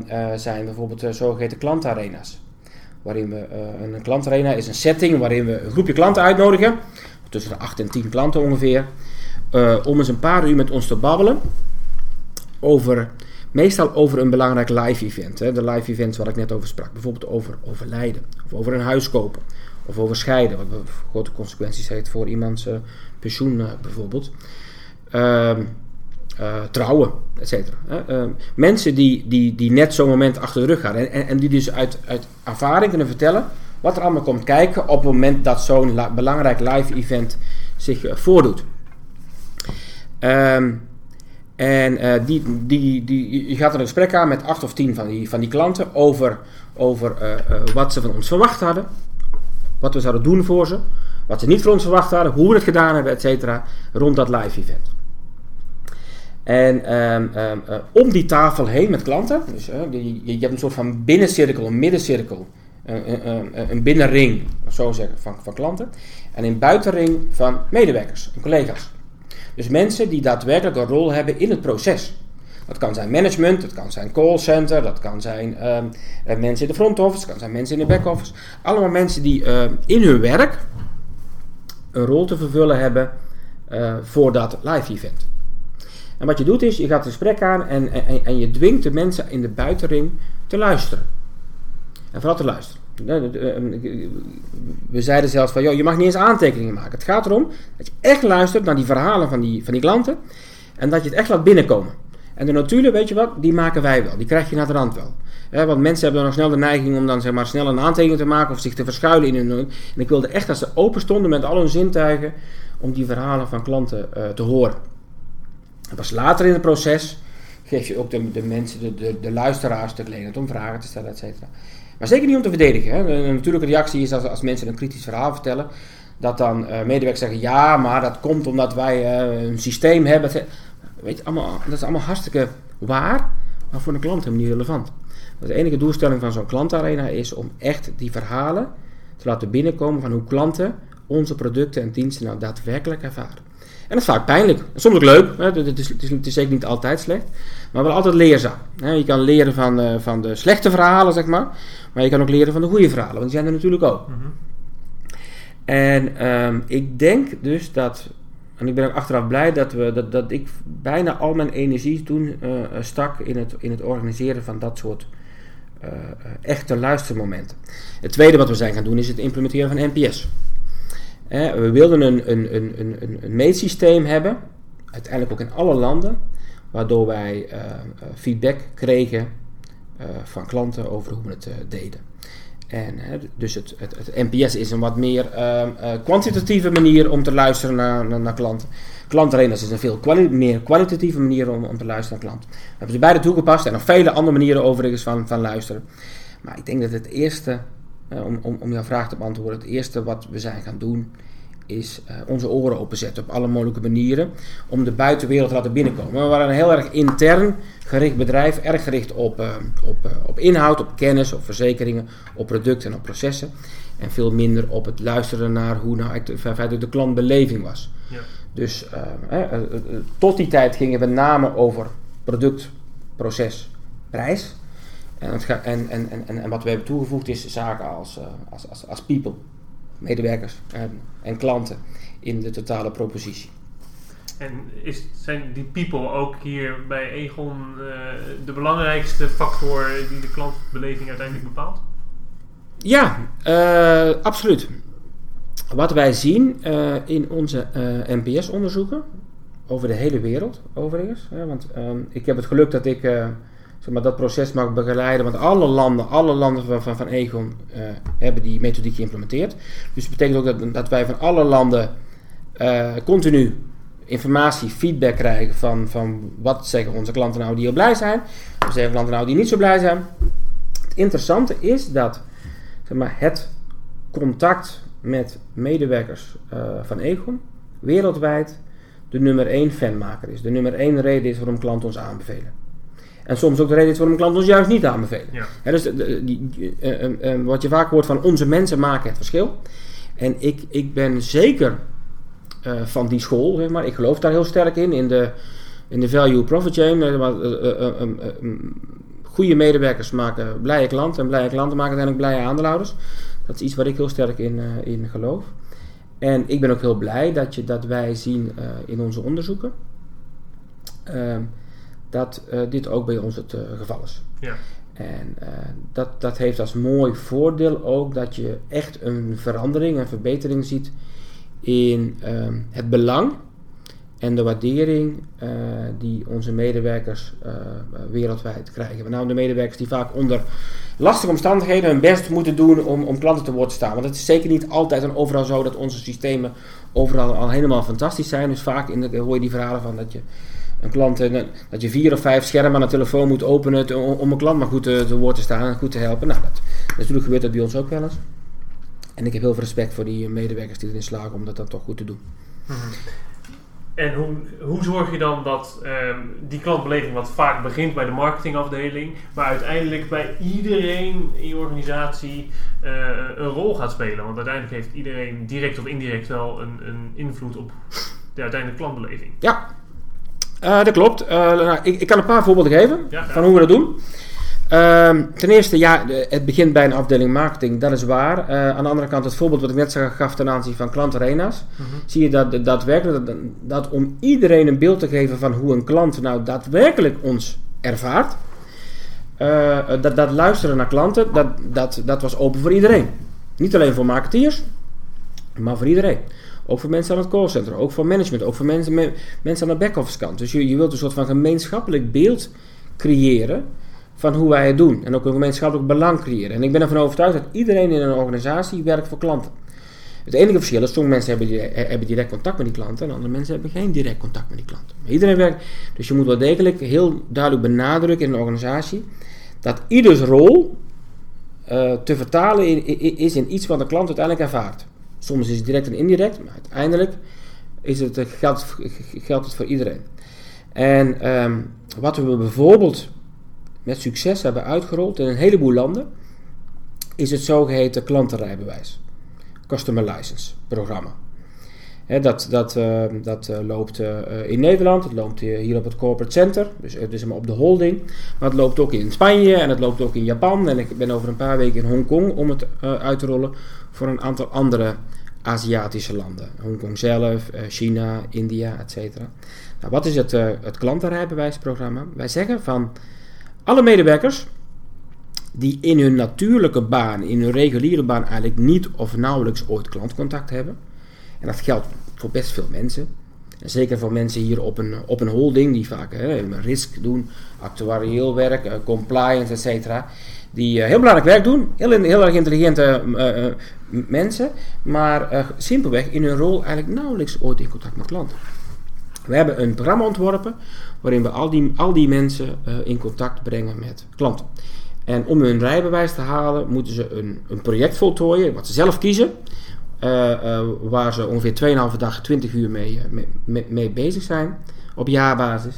uh, zijn bijvoorbeeld zogeheten klantarena's. Waarin we, een klantarena is een setting waarin we een groepje klanten uitnodigen. Tussen de 8 en 10 klanten ongeveer. om eens een paar uur met ons te babbelen. Over, meestal over een belangrijk live event. Hè, de live events waar ik net over sprak. Bijvoorbeeld over overlijden. Of over een huis kopen of over scheiden, wat grote consequenties heeft voor iemands uh, pensioen uh, bijvoorbeeld. Uh, trouwen, et cetera. Ehm, mensen die, die, die net zo'n moment achter de rug gaan en, en, die dus uit, uit ervaring kunnen vertellen wat er allemaal komt kijken op het moment dat zo'n belangrijk live event zich eh, voordoet. Ehm, en die, die, die, je gaat er een gesprek aan met acht of tien van die, van die klanten over, over wat ze van ons verwacht hadden wat we zouden doen voor ze, wat ze niet van ons verwacht hadden, hoe we het gedaan hebben, et cetera, rond dat live event. En um, um, uh, om die tafel heen met klanten, dus die, je, hebt een soort van binnencirkel, een middencirkel, uh, een binnenring, zo zeggen, van, van klanten. En een buitenring van medewerkers, collega's. Dus mensen die daadwerkelijk een rol hebben in het proces. Dat kan zijn management, dat kan zijn callcenter, dat kan zijn um, mensen in de front office, dat kan zijn mensen in de back office. Allemaal mensen die in hun werk een rol te vervullen hebben voor dat live event. En wat je doet is, je gaat een gesprek aan en, en, en je dwingt de mensen in de buitenring te luisteren. En vooral te luisteren. We zeiden zelfs van, joh, je mag niet eens aantekeningen maken. Het gaat erom dat je echt luistert naar die verhalen van die, van die klanten. En dat je het echt laat binnenkomen. En de notulen, weet je wat, die maken wij wel. Die krijg je naar de rand wel. want mensen hebben dan nog snel de neiging om dan zeg maar snel een aantekening te maken of zich te verschuilen in hun. En ik wilde echt dat ze open stonden met al hun zintuigen om die verhalen van klanten uh, te horen. Pas later in het proces geef je ook de, de mensen, de, de, de luisteraars de gelegenheid om vragen te stellen, et cetera. Maar zeker niet om te verdedigen. Hè. Een natuurlijke reactie is als, als mensen een kritisch verhaal vertellen, dat dan uh, medewerkers zeggen: ja, maar dat komt omdat wij uh, een systeem hebben. Weet allemaal, dat is allemaal hartstikke waar, maar voor een klant helemaal niet relevant. de enige doelstelling van zo'n klantarena is om echt die verhalen te laten binnenkomen van hoe klanten onze producten en diensten nou daadwerkelijk ervaren. En dat is vaak pijnlijk. Soms ook leuk. Hè? Het, is, het, is, het, is, zeker niet altijd slecht. Maar wel altijd leerzaam. Hè? Je kan leren van, uh, van de slechte verhalen, zeg maar. Maar je kan ook leren van de goede verhalen. Want die zijn er natuurlijk ook. Mm -hmm. En um, ik denk dus dat en ik ben ook achteraf blij dat, we, dat, dat ik bijna al mijn energie toen uh, stak in het, in het organiseren van dat soort uh, echte luistermomenten. Het tweede wat we zijn gaan doen is het implementeren van NPS. We wilden een, een, een, een, een meetsysteem hebben, uiteindelijk ook in alle landen, waardoor wij feedback kregen van klanten over hoe we het deden. En, dus het, het, het, NPS is een wat meer uh, kwantitatieve manier om te luisteren naar, naar, naar klanten. Klantarenas is een veel meer kwalitatieve manier om, om te luisteren naar klanten. We hebben ze beide toegepast en nog vele andere manieren overigens van, van luisteren. Maar ik denk dat het eerste, uh, om, om, om jouw vraag te beantwoorden, het eerste wat we zijn gaan doen is uh, onze oren openzetten op alle mogelijke manieren om de buitenwereld te laten binnenkomen. We waren een heel erg intern gericht bedrijf, erg gericht op, uh, op, uh, op inhoud, op kennis, op verzekeringen, op producten en op processen. En veel minder op het luisteren naar hoe nou feitelijk de klantbeleving was. Ja. Dus tot die tijd gingen we met name over product, proces, prijs. En, het en, en, en, en wat we hebben toegevoegd is zaken als, als, als, als people medewerkers en, en klanten in de totale propositie. En is, zijn die people ook hier bij Egon uh, de belangrijkste factor die de klantbeleving uiteindelijk bepaalt? Ja, uh, absoluut. Wat wij zien uh, in onze NPS-onderzoeken, over de hele wereld overigens, want um, ik heb het geluk dat ik maar, dat proces mag begeleiden. Want alle landen, alle landen van, van, van Egon uh, hebben die methodiek geïmplementeerd. Dus dat betekent ook dat, dat wij van alle landen uh, continu informatie, feedback krijgen van, van wat zeggen onze klanten nou die heel blij zijn. Wat zeggen klanten nou die niet zo blij zijn. Het interessante is dat zeg maar, het contact met medewerkers uh, van Egon wereldwijd de nummer 1 fanmaker is. De nummer 1 reden is waarom klanten ons aanbevelen. En soms ook de reden is waarom klanten ons juist niet aanbevelen. Ja. dus die, uh, uh, wat je vaak hoort van onze mensen maken het verschil. En ik, ik ben zeker van die school, zeg maar. Ik geloof daar heel sterk in, in de, in de value profit chain. goede medewerkers maken blije klanten en blije klanten maken uiteindelijk blije aandeelhouders. Dat is iets waar ik heel sterk in, in geloof. En ik ben ook heel blij dat, je, dat wij zien in onze onderzoeken ehm, dat uh, dit ook bij ons het uh, geval is. Ja. En uh, dat, dat heeft als mooi voordeel ook dat je echt een verandering, een verbetering ziet in ehm, het belang en de waardering die onze medewerkers wereldwijd krijgen. Met name de medewerkers die vaak onder lastige omstandigheden hun best moeten doen om, om klanten te woord te staan. Want het is zeker niet altijd en overal zo dat onze systemen overal al helemaal fantastisch zijn. Dus vaak in de, hoor je die verhalen van dat je een klant, eh, dat je vier of vijf schermen aan de telefoon moet openen om een klant maar goed te, te woord te staan en goed te helpen. Nou, dat, natuurlijk gebeurt dat bij ons ook wel eens. En ik heb heel veel respect voor die medewerkers die erin slagen om dat dan toch goed te doen. Mhm. En hoe, hoe zorg je dan dat um, die klantbeleving, wat vaak begint bij de marketingafdeling, maar uiteindelijk bij iedereen in je organisatie uh, een rol gaat spelen? Want uiteindelijk heeft iedereen direct of indirect wel een, een invloed op de uiteindelijke klantbeleving. Ja, uh, dat klopt. Uh, nou, ik, ik, kan een paar voorbeelden geven van hoe we dat doen. Uh, ten eerste, ja, het begint bij een afdeling marketing, dat is waar. Uh, aan de andere kant, het voorbeeld wat ik net gaf ten aanzien van klantarena's, mm zie je dat daadwerkelijk dat, dat, om iedereen een beeld te geven van hoe een klant nou daadwerkelijk ons ervaart, dat, dat luisteren naar klanten, dat, dat, dat was open voor iedereen. Niet alleen voor marketeers, maar voor iedereen. Ook voor mensen aan het callcenter, ook voor management, ook voor mensen, mensen aan de back-office kant. Dus je, je wilt een soort van gemeenschappelijk beeld creëren van hoe wij het doen. En ook een gemeenschappelijk belang creëren. En ik ben ervan overtuigd dat iedereen in een organisatie werkt voor klanten. Het enige verschil is, sommige mensen hebben, hebben direct contact met die klanten en andere mensen hebben geen direct contact met die klanten. Maar iedereen werkt, dus je moet wel degelijk heel duidelijk benadrukken in een organisatie dat ieders rol uh, te vertalen is in iets wat de klant uiteindelijk ervaart. Soms is het direct en indirect, maar uiteindelijk is het, eh, geldt, geldt het voor iedereen. En um, wat we bijvoorbeeld met succes hebben uitgerold in een heleboel landen, is het zogeheten klantenrijbewijs. Customer License programma. Dat dat, uh, dat uh, loopt uh, in Nederland, het loopt hier op het Corporate Center, dus is op de holding. Maar het loopt ook in Spanje en het loopt ook in Japan. En ik ben over een paar weken in Hongkong om het uit te rollen voor een aantal andere Aziatische landen. Hongkong zelf, eh, China, India, etc. Nou, wat is het, het klantenrijbewijsprogramma? Wij zeggen van alle medewerkers die in hun natuurlijke baan, in hun reguliere baan eigenlijk niet of nauwelijks ooit klantcontact hebben, Dat geldt voor best veel mensen. En zeker voor mensen hier op een, op een holding, die vaak hè, risk doen, actuarieel werk, uh, compliance, et cetera. Die uh, heel belangrijk werk doen, heel, heel erg intelligente uh, mensen, maar simpelweg in hun rol eigenlijk nauwelijks ooit in contact met klanten. We hebben een programma ontworpen waarin we al die, al die mensen in contact brengen met klanten. En om hun rijbewijs te halen, moeten ze een, een project voltooien, wat ze zelf kiezen. Uh, uh, waar ze ongeveer 2,5 dag, 20 uur mee, uh, mee, mee, bezig zijn op jaarbasis.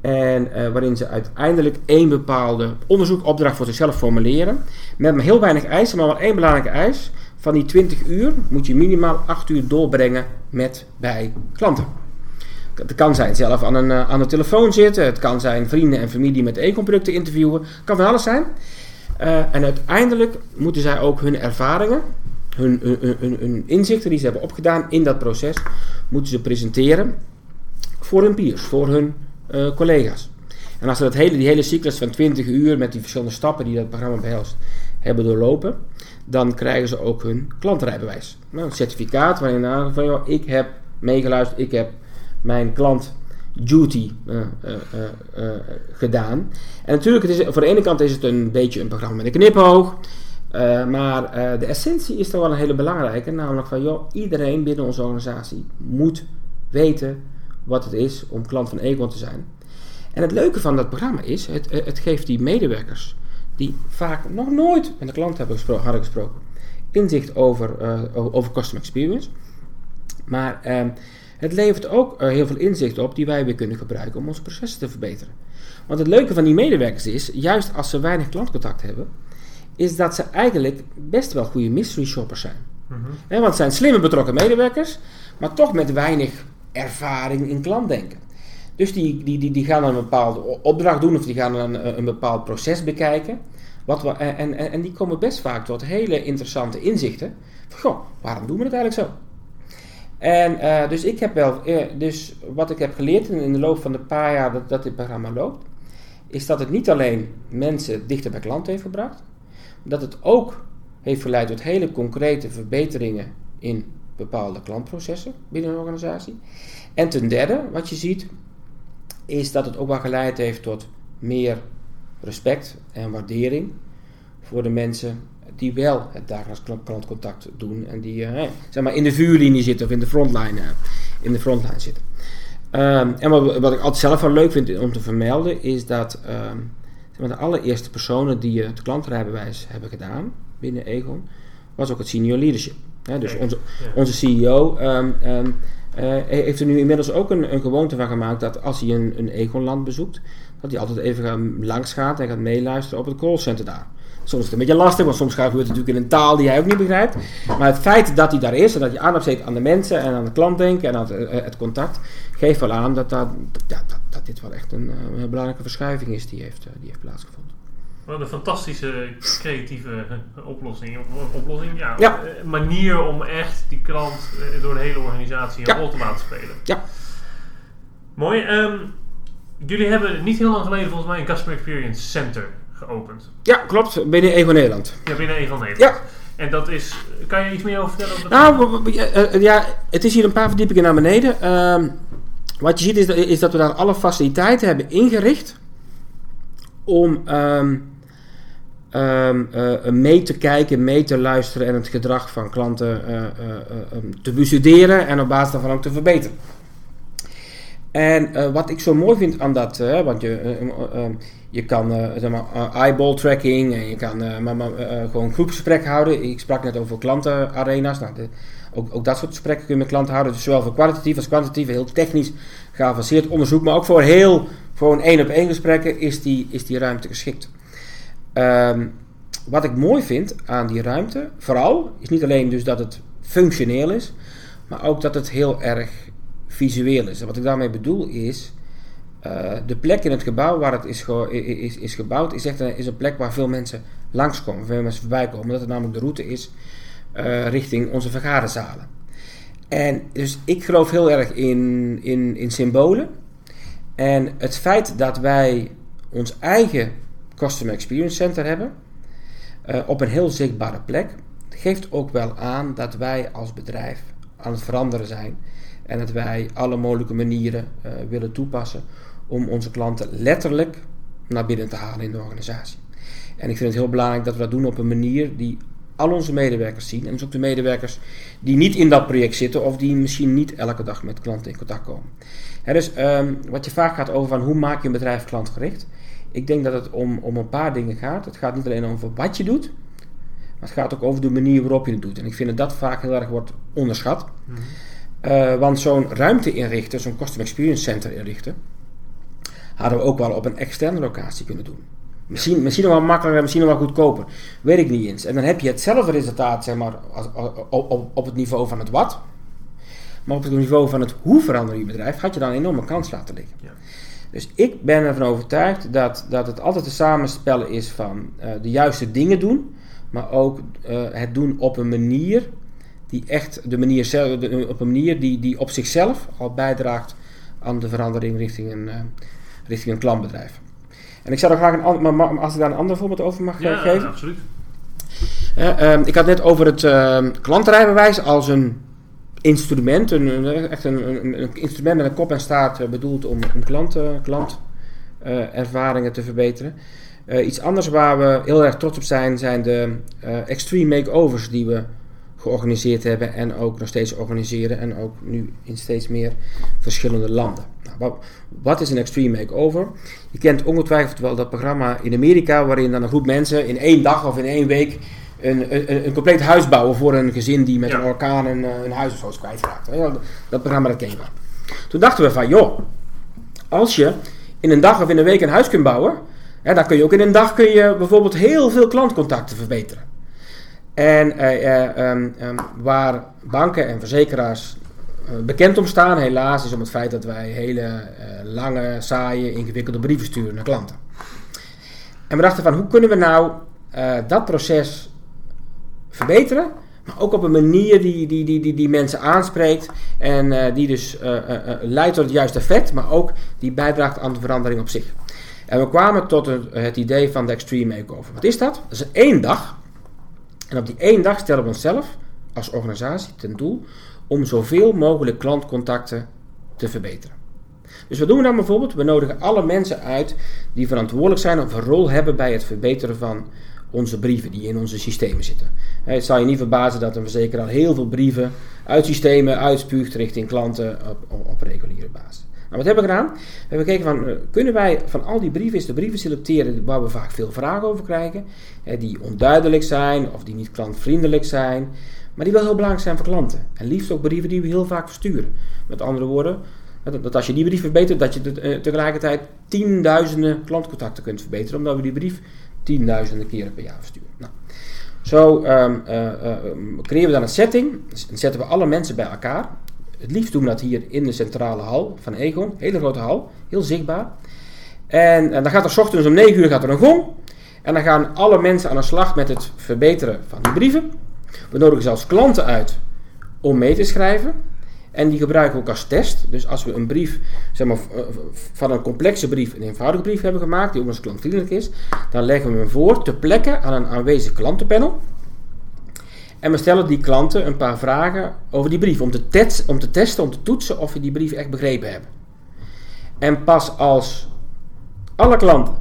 En waarin ze uiteindelijk één bepaalde onderzoekopdracht voor zichzelf formuleren. Met maar heel weinig eisen, maar wel één belangrijke eis. Van die 20 uur moet je minimaal 8 uur doorbrengen met bij klanten. Het kan zijn zelf aan, een, aan de telefoon zitten. Het kan zijn vrienden en familie met Econ-producten interviewen. Het kan van alles zijn. en uiteindelijk moeten zij ook hun ervaringen hun, hun, hun, inzichten die ze hebben opgedaan in dat proces, moeten ze presenteren voor hun peers, voor hun uh, collega's. En als ze dat hele, die hele cyclus van 20 uur met die verschillende stappen die dat programma behelst, hebben doorlopen, dan krijgen ze ook hun klantrijbewijs. Nou, een certificaat waarin aangeeft van, joh, ik heb meegeluisterd, ik heb mijn klant duty uh, uh, gedaan. En natuurlijk, het is, voor de ene kant is het een beetje een programma met een knipoog. Uh, maar uh, de essentie is toch wel een hele belangrijke, namelijk van joh, iedereen binnen onze organisatie moet weten wat het is om klant van Econ te zijn. En het leuke van dat programma is, het, het geeft die medewerkers die vaak nog nooit met de klant hebben gespro hadden gesproken, inzicht over, uh, over customer experience. Maar ehm, het levert ook heel veel inzicht op die wij weer kunnen gebruiken om onze processen te verbeteren. Want het leuke van die medewerkers is, juist als ze weinig klantcontact hebben, is dat ze eigenlijk best wel goede mystery shoppers zijn. Mm want het zijn slimme betrokken medewerkers, maar toch met weinig ervaring in klantdenken. Dus die, die, die, die gaan een bepaalde opdracht doen of die gaan een, een bepaald proces bekijken. Wat we, en, en, en die komen best vaak tot hele interessante inzichten. Van, goh, waarom doen we het eigenlijk zo? En uh, dus ik heb wel, uh, dus wat ik heb geleerd in, in de loop van de paar jaar dat, dat dit programma loopt, is dat het niet alleen mensen dichter bij klanten heeft gebracht, dat het ook heeft geleid tot hele concrete verbeteringen in bepaalde klantprocessen binnen een organisatie. En ten derde, wat je ziet, is dat het ook wel geleid heeft tot meer respect en waardering voor de mensen die wel het dagelijks klantcontact doen en die uh, zeg maar in de vuurlinie zitten of in de frontline, uh, in de frontline zitten. Um, en wat, wat, ik altijd zelf wel leuk vind om te vermelden is dat um, de allereerste personen die het klantrijbewijs hebben gedaan binnen Egon, was ook het senior leadership. dus onze, onze CEO um, um, uh, heeft er nu inmiddels ook een, een, gewoonte van gemaakt dat als hij een, een Egon-land bezoekt, dat hij altijd even langs gaat en gaat meeluisteren op het callcenter daar. Soms is het een beetje lastig, want soms gebeurt het natuurlijk in een taal die hij ook niet begrijpt. Maar het feit dat hij daar is en dat je aandacht steekt aan de mensen en aan de klant denken en aan het, eh, het contact, geeft wel aan dat, dat, dat, dat, dit wel echt een, eh, een, belangrijke verschuiving is die heeft, die heeft plaatsgevonden. Wat een fantastische creatieve oplossing. oplossing ja, ja. manier om echt die klant door de hele organisatie een ja. rol te laten spelen. Ja. Mooi. Um, jullie hebben niet heel lang geleden volgens mij een Customer Experience Center geopend. Ja, klopt. Binnen Evo Nederland. Ja, binnen Evo Nederland. Ja. En dat is, kan je iets meer over vertellen? Over nou, ja, het is hier een paar verdiepingen naar beneden. Uh, wat je ziet is, is, dat we daar alle faciliteiten hebben ingericht om um, um, uh, mee te kijken, mee te luisteren en het gedrag van klanten uh, te bestuderen en op basis daarvan ook te verbeteren. En wat ik zo mooi vind aan dat, want je, je kan zeg maar, eyeball tracking en je kan maar, gewoon groepsgesprek houden. Ik sprak net over klantenarena's. Nou, de, ook, ook, dat soort gesprekken kun je met klanten houden. Dus zowel voor kwalitatief als kwantitatief, heel technisch geavanceerd onderzoek. Maar ook voor heel een één op één gesprekken is die, is die ruimte geschikt. Um, wat ik mooi vind aan die ruimte, vooral, is niet alleen dus dat het functioneel is, maar ook dat het heel erg visueel is. Wat ik daarmee bedoel is uh, de plek in het gebouw waar het is, is, is gebouwd, is echt een, is een plek waar veel mensen langskomen, veel mensen voorbij komen, omdat het namelijk de route is richting onze vergaderzalen. En dus ik geloof heel erg in, in, in symbolen. En het feit dat wij ons eigen Customer Experience Center hebben, uh, op een heel zichtbare plek, geeft ook wel aan dat wij als bedrijf aan het veranderen zijn. En dat wij alle mogelijke manieren uh, willen toepassen om onze klanten letterlijk naar binnen te halen in de organisatie. En ik vind het heel belangrijk dat we dat doen op een manier die al onze medewerkers zien. En dus ook de medewerkers die niet in dat project zitten of die misschien niet elke dag met klanten in contact komen. dus um, wat je vaak gaat over van hoe maak je een bedrijf klantgericht. Ik denk dat het om, om een paar dingen gaat. Het gaat niet alleen over wat je doet, maar het gaat ook over de manier waarop je het doet. En ik vind dat dat vaak heel erg wordt onderschat. Mm want zo'n ruimte inrichten, zo'n Customer Experience Center inrichten, hadden we ook wel op een externe locatie kunnen doen. Misschien, misschien nog wel makkelijker, misschien nog wel goedkoper. Weet ik niet eens. En dan heb je hetzelfde resultaat, zeg maar, als, op, op, op het niveau van het wat. Maar op het niveau van het hoe verander je bedrijf, had je dan een enorme kans laten liggen. Ja. Dus ik ben ervan overtuigd dat, dat het altijd een samenspel is van uh, de juiste dingen doen, maar ook uh, het doen op een manier die echt de manier zelf, de, op een manier die, die op zichzelf al bijdraagt aan de verandering richting een, uh, richting een klantbedrijf. En ik zou graag een, maar als ik daar een ander voorbeeld over mag ja, geven. Ja, absoluut. Uh, ik had net over het uh, klantrijbewijs als een instrument, een, echt een, een, een, instrument met een kop en staart uh, bedoeld om, om klantervaringen klant, te verbeteren. iets anders waar we heel erg trots op zijn, zijn de extreme makeovers die we georganiseerd hebben en ook nog steeds organiseren en ook nu in steeds meer verschillende landen. Wat, is een extreme makeover? Je kent ongetwijfeld wel dat programma in Amerika waarin dan een groep mensen in één dag of in één week een, een, een compleet huis bouwen voor een gezin die met een orkaan een, eh, een huis of zo is kwijtgeraakt. Dat programma dat ken je wel. Toen dachten we van joh, als je in een dag of in een week een huis kunt bouwen, dan kun je ook in een dag kun je bijvoorbeeld heel veel klantcontacten verbeteren. En uh, um, um, waar banken en verzekeraars bekend om staan, helaas, is om het feit dat wij hele uh, lange, saaie, ingewikkelde brieven sturen naar klanten. En we dachten van, hoe kunnen we nou dat proces verbeteren, maar ook op een manier die, die, die, die, die mensen aanspreekt en die dus leidt tot het juiste effect, maar ook die bijdraagt aan de verandering op zich. En we kwamen tot het idee van de Extreme Makeover. Wat is dat? Dat is één dag en op die één dag stellen we onszelf als organisatie ten doel om zoveel mogelijk klantcontacten te verbeteren. Dus wat doen we dan bijvoorbeeld? We nodigen alle mensen uit die verantwoordelijk zijn of een rol hebben bij het verbeteren van onze brieven die in onze systemen zitten. Het zal je niet verbazen dat een verzekeraar heel veel brieven uit systemen uitspuugt richting klanten op, reguliere basis. Nou, wat hebben we gedaan? We hebben gekeken van, eh, kunnen wij van al die brieven de brieven selecteren waar we vaak veel vragen over krijgen, die onduidelijk zijn of die niet klantvriendelijk zijn, maar die wel heel belangrijk zijn voor klanten. En liefst ook brieven die we heel vaak versturen. Met andere woorden, dat als je die brief verbetert, dat je eh, tegelijkertijd tienduizenden klantcontacten kunt verbeteren, omdat we die brief tienduizenden keren per jaar versturen. Nou, zo um, uh, creëren we dan een setting, dan zetten we alle mensen bij elkaar. Het liefst doen we dat hier in de centrale hal van Egon. Hele grote hal, heel zichtbaar. En, en dan gaat er s ochtends om 9 uur gaat er een gong. En dan gaan alle mensen aan de slag met het verbeteren van die brieven. We nodigen zelfs klanten uit om mee te schrijven. En die gebruiken we ook als test. Dus als we een brief, zeg maar, van een complexe brief een eenvoudige brief hebben gemaakt, die ook eens klantvriendelijk is, dan leggen we hem voor te plekken aan een aanwezig klantenpanel. En we stellen die klanten een paar vragen over die brief. Om te, om te testen, om te toetsen of we die brief echt begrepen hebben. En pas als alle klanten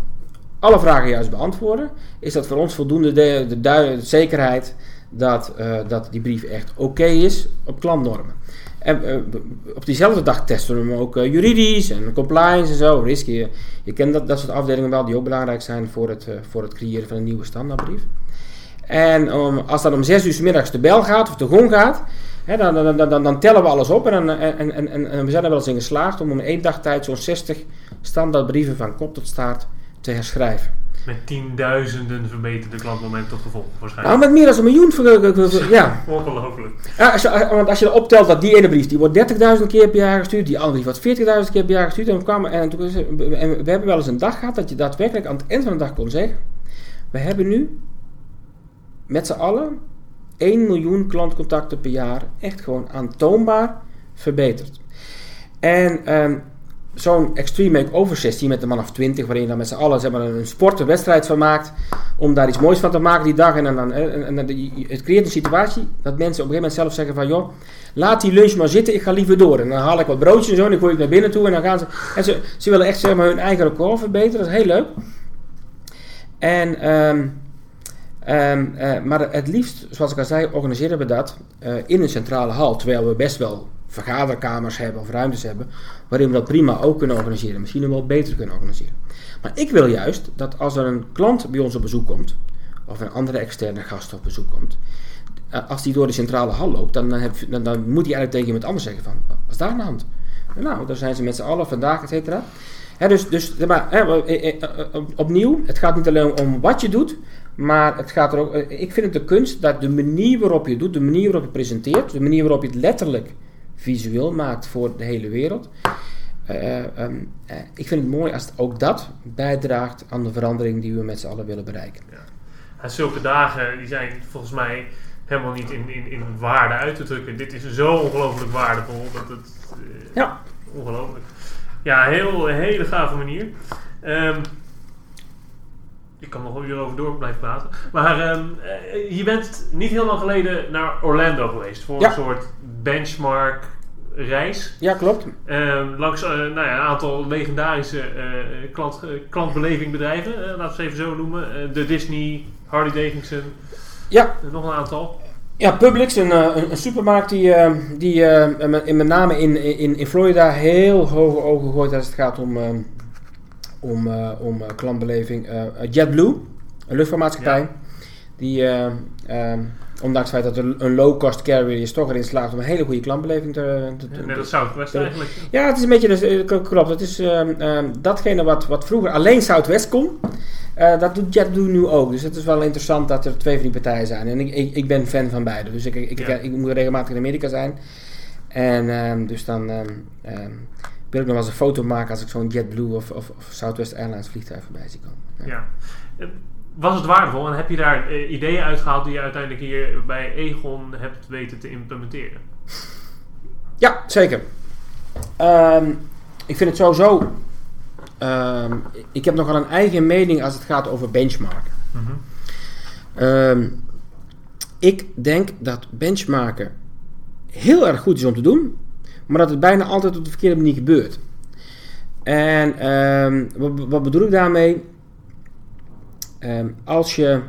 alle vragen juist beantwoorden, is dat voor ons voldoende de, de, de zekerheid dat, uh, dat die brief echt oké is op klantnormen. En uh, op diezelfde dag testen we hem ook uh, juridisch en compliance en zo, risk. Je, je kent dat, dat soort afdelingen wel die ook belangrijk zijn voor het, voor het creëren van een nieuwe standaardbrief. En als dat om 6 uur s middags de bel gaat of de gong gaat, hè, dan, dan, dan, dan, tellen we alles op. En, en, en, en, we zijn er wel eens in geslaagd om in één dag tijd zo'n 60 standaardbrieven van kop tot staart te herschrijven. Met tienduizenden verbeterde klantmomenten tot gevolg waarschijnlijk. Nou, met meer dan een miljoen. Ja. (laughs) Ongelooflijk. Ja, als je, want als je optelt dat die ene brief, die wordt 30.000 keer per jaar gestuurd, die andere wordt 40.000 keer per jaar gestuurd. En, en, en we hebben wel eens een dag gehad dat je daadwerkelijk aan het eind van de dag kon zeggen, we hebben nu met z'n allen 1 miljoen klantcontacten per jaar echt gewoon aantoonbaar verbeterd. En um, zo'n extreme makeover sessie met een man of 20, waarin je dan met z'n allen zeg maar, een sport, een wedstrijd van maakt, om daar iets moois van te maken die dag. En, dan, en het creëert een situatie dat mensen op een gegeven moment zelf zeggen van, joh, laat die lunch maar zitten, ik ga liever door. En dan haal ik wat broodjes en zo, en dan gooi ik naar binnen toe en dan gaan ze... En ze, ze willen echt zeg maar, hun eigen record verbeteren, dat is heel leuk. En... ehm ehm, eh, maar het liefst, zoals ik al zei, organiseren we dat eh, in een centrale hal. Terwijl we best wel vergaderkamers hebben of ruimtes hebben. Waarin we dat prima ook kunnen organiseren. Misschien wel beter kunnen organiseren. Maar ik wil juist dat als er een klant bij ons op bezoek komt. Of een andere externe gast op bezoek komt. eh, als die door de centrale hal loopt, dan, dan, heb, dan, moet hij eigenlijk tegen iemand anders zeggen van, wat is daar aan de hand? Nou, daar zijn ze met z'n allen vandaag, et cetera. Dus, dus maar, eh, eh, op- opnieuw, het gaat niet alleen om wat je doet, maar het gaat er ook, ik vind het de kunst dat de manier waarop je het doet, de manier waarop je presenteert, de manier waarop je het letterlijk visueel maakt voor de hele wereld. eh, ehm, eh, ik vind het mooi als ook dat bijdraagt aan de verandering die we met z'n allen willen bereiken. En zulke dagen die zijn volgens mij helemaal niet in, in, in waarde uit te drukken. Dit is zo ongelooflijk waardevol. Dat het, eh, Ja. Ongelooflijk. Ja, heel, een hele gave manier. Ehm, ik kan nog een uur over door blijven praten. Maar ehm, eh, je bent niet heel lang geleden naar Orlando geweest. Voor Ja. een soort benchmark reis. Ja, klopt. Ehm, langs eh, nou ja, een aantal legendarische eh, klant, klantbelevingbedrijven. laten we ze even zo noemen. De Disney, Harley Davidson. Ja, nog een aantal. Ja, Publix, een, een, een supermarkt die, die met, met name in, in, in Florida heel hoge ogen gooit als het gaat om, eh, om, eh, om eh, klantbeleving. Eh, JetBlue, een luchtvaartmaatschappij, die eh, ondanks het feit dat een low-cost carrier is, toch erin slaagt om een hele goede klantbeleving te, te, te- Net als Southwest Ja. eigenlijk. ja, het is een beetje, dus, klopt. Het is ehm, ehm, datgene wat, wat vroeger alleen Southwest kon. dat doet JetBlue nu ook. Dus het is wel interessant dat er twee van die partijen zijn. En ik, ik, ik ben fan van beide. Dus ik, ik, ik, Ja. ik moet regelmatig in Amerika zijn. En dus dan wil ik nog wel eens een foto maken als ik zo'n JetBlue of, of, of Southwest Airlines vliegtuig voorbij zie komen. Ja. Eh, Was het waardevol en heb je daar eh, ideeën uitgehaald die je uiteindelijk hier bij Egon hebt weten te implementeren? Ja, zeker. Ehm, ik vind het sowieso... ehm, ik heb nogal een eigen mening als het gaat over benchmarken. Ehm, ik denk dat benchmarken heel erg goed is om te doen, maar dat het bijna altijd op de verkeerde manier gebeurt. En ehm, wat, bedoel ik daarmee? Ehm, als je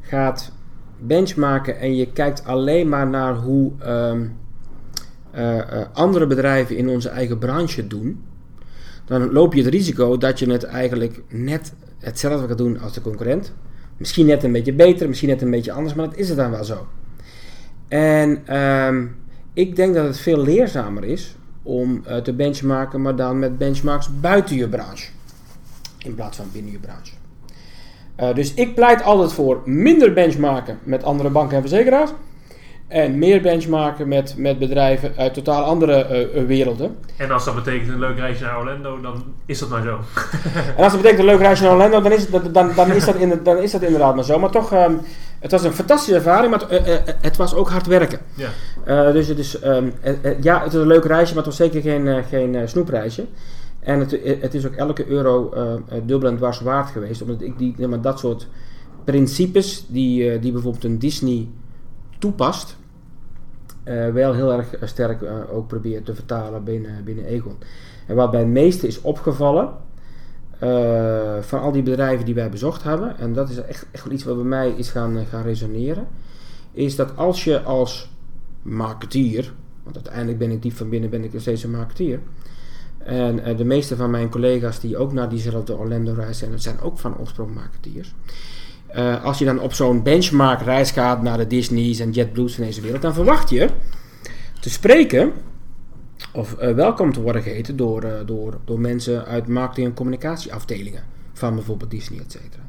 gaat benchmarken en je kijkt alleen maar naar hoe ehm, eh, eh, andere bedrijven in onze eigen branche doen, dan loop je het risico dat je het eigenlijk net hetzelfde gaat doen als de concurrent. Misschien net een beetje beter, misschien net een beetje anders, maar dat is het dan wel zo. En ik denk dat het veel leerzamer is om eh, te benchmarken, maar dan met benchmarks buiten je branche. In plaats van binnen je branche. Eh, dus ik pleit altijd voor minder benchmarken met andere banken en verzekeraars. En meer benchmarken met, met bedrijven uit totaal andere eh, eh, werelden. En als dat betekent een leuk reisje naar Orlando, dan is dat maar zo. (laughs) En als dat betekent een leuk reisje naar Orlando, dan is, dat, dan, dan, is, dat, in, dan is dat inderdaad maar zo. Maar toch, ehm, het was een fantastische ervaring, maar het, eh, het was ook hard werken. Ja. Dus het is, ehm, eh, eh, ja, het is een leuk reisje, maar het was zeker geen, geen snoepreisje. En het, het is ook elke euro dubbel en dwars waard geweest. Omdat ik die, maar, dat soort principes die, die bijvoorbeeld een Disney toepast, wel heel erg eh, sterk eh, ook probeer te vertalen binnen, binnen Egon. En wat bij het meeste is opgevallen eh, van al die bedrijven die wij bezocht hebben, en dat is echt, echt wel iets wat bij mij is gaan, eh, gaan resoneren, is dat als je als marketeer, want uiteindelijk ben ik diep van binnen ben ik nog steeds een marketeer, en eh, de meeste van mijn collega's die ook naar diezelfde Orlando reis zijn, dat zijn ook van oorsprong marketeers. Eh, als je dan op zo'n benchmark reis gaat naar de Disney's en JetBlue's van deze wereld, dan verwacht je te spreken of eh, welkom te worden geheten door, eh, door, door mensen uit marketing- en communicatieafdelingen van bijvoorbeeld Disney, et cetera.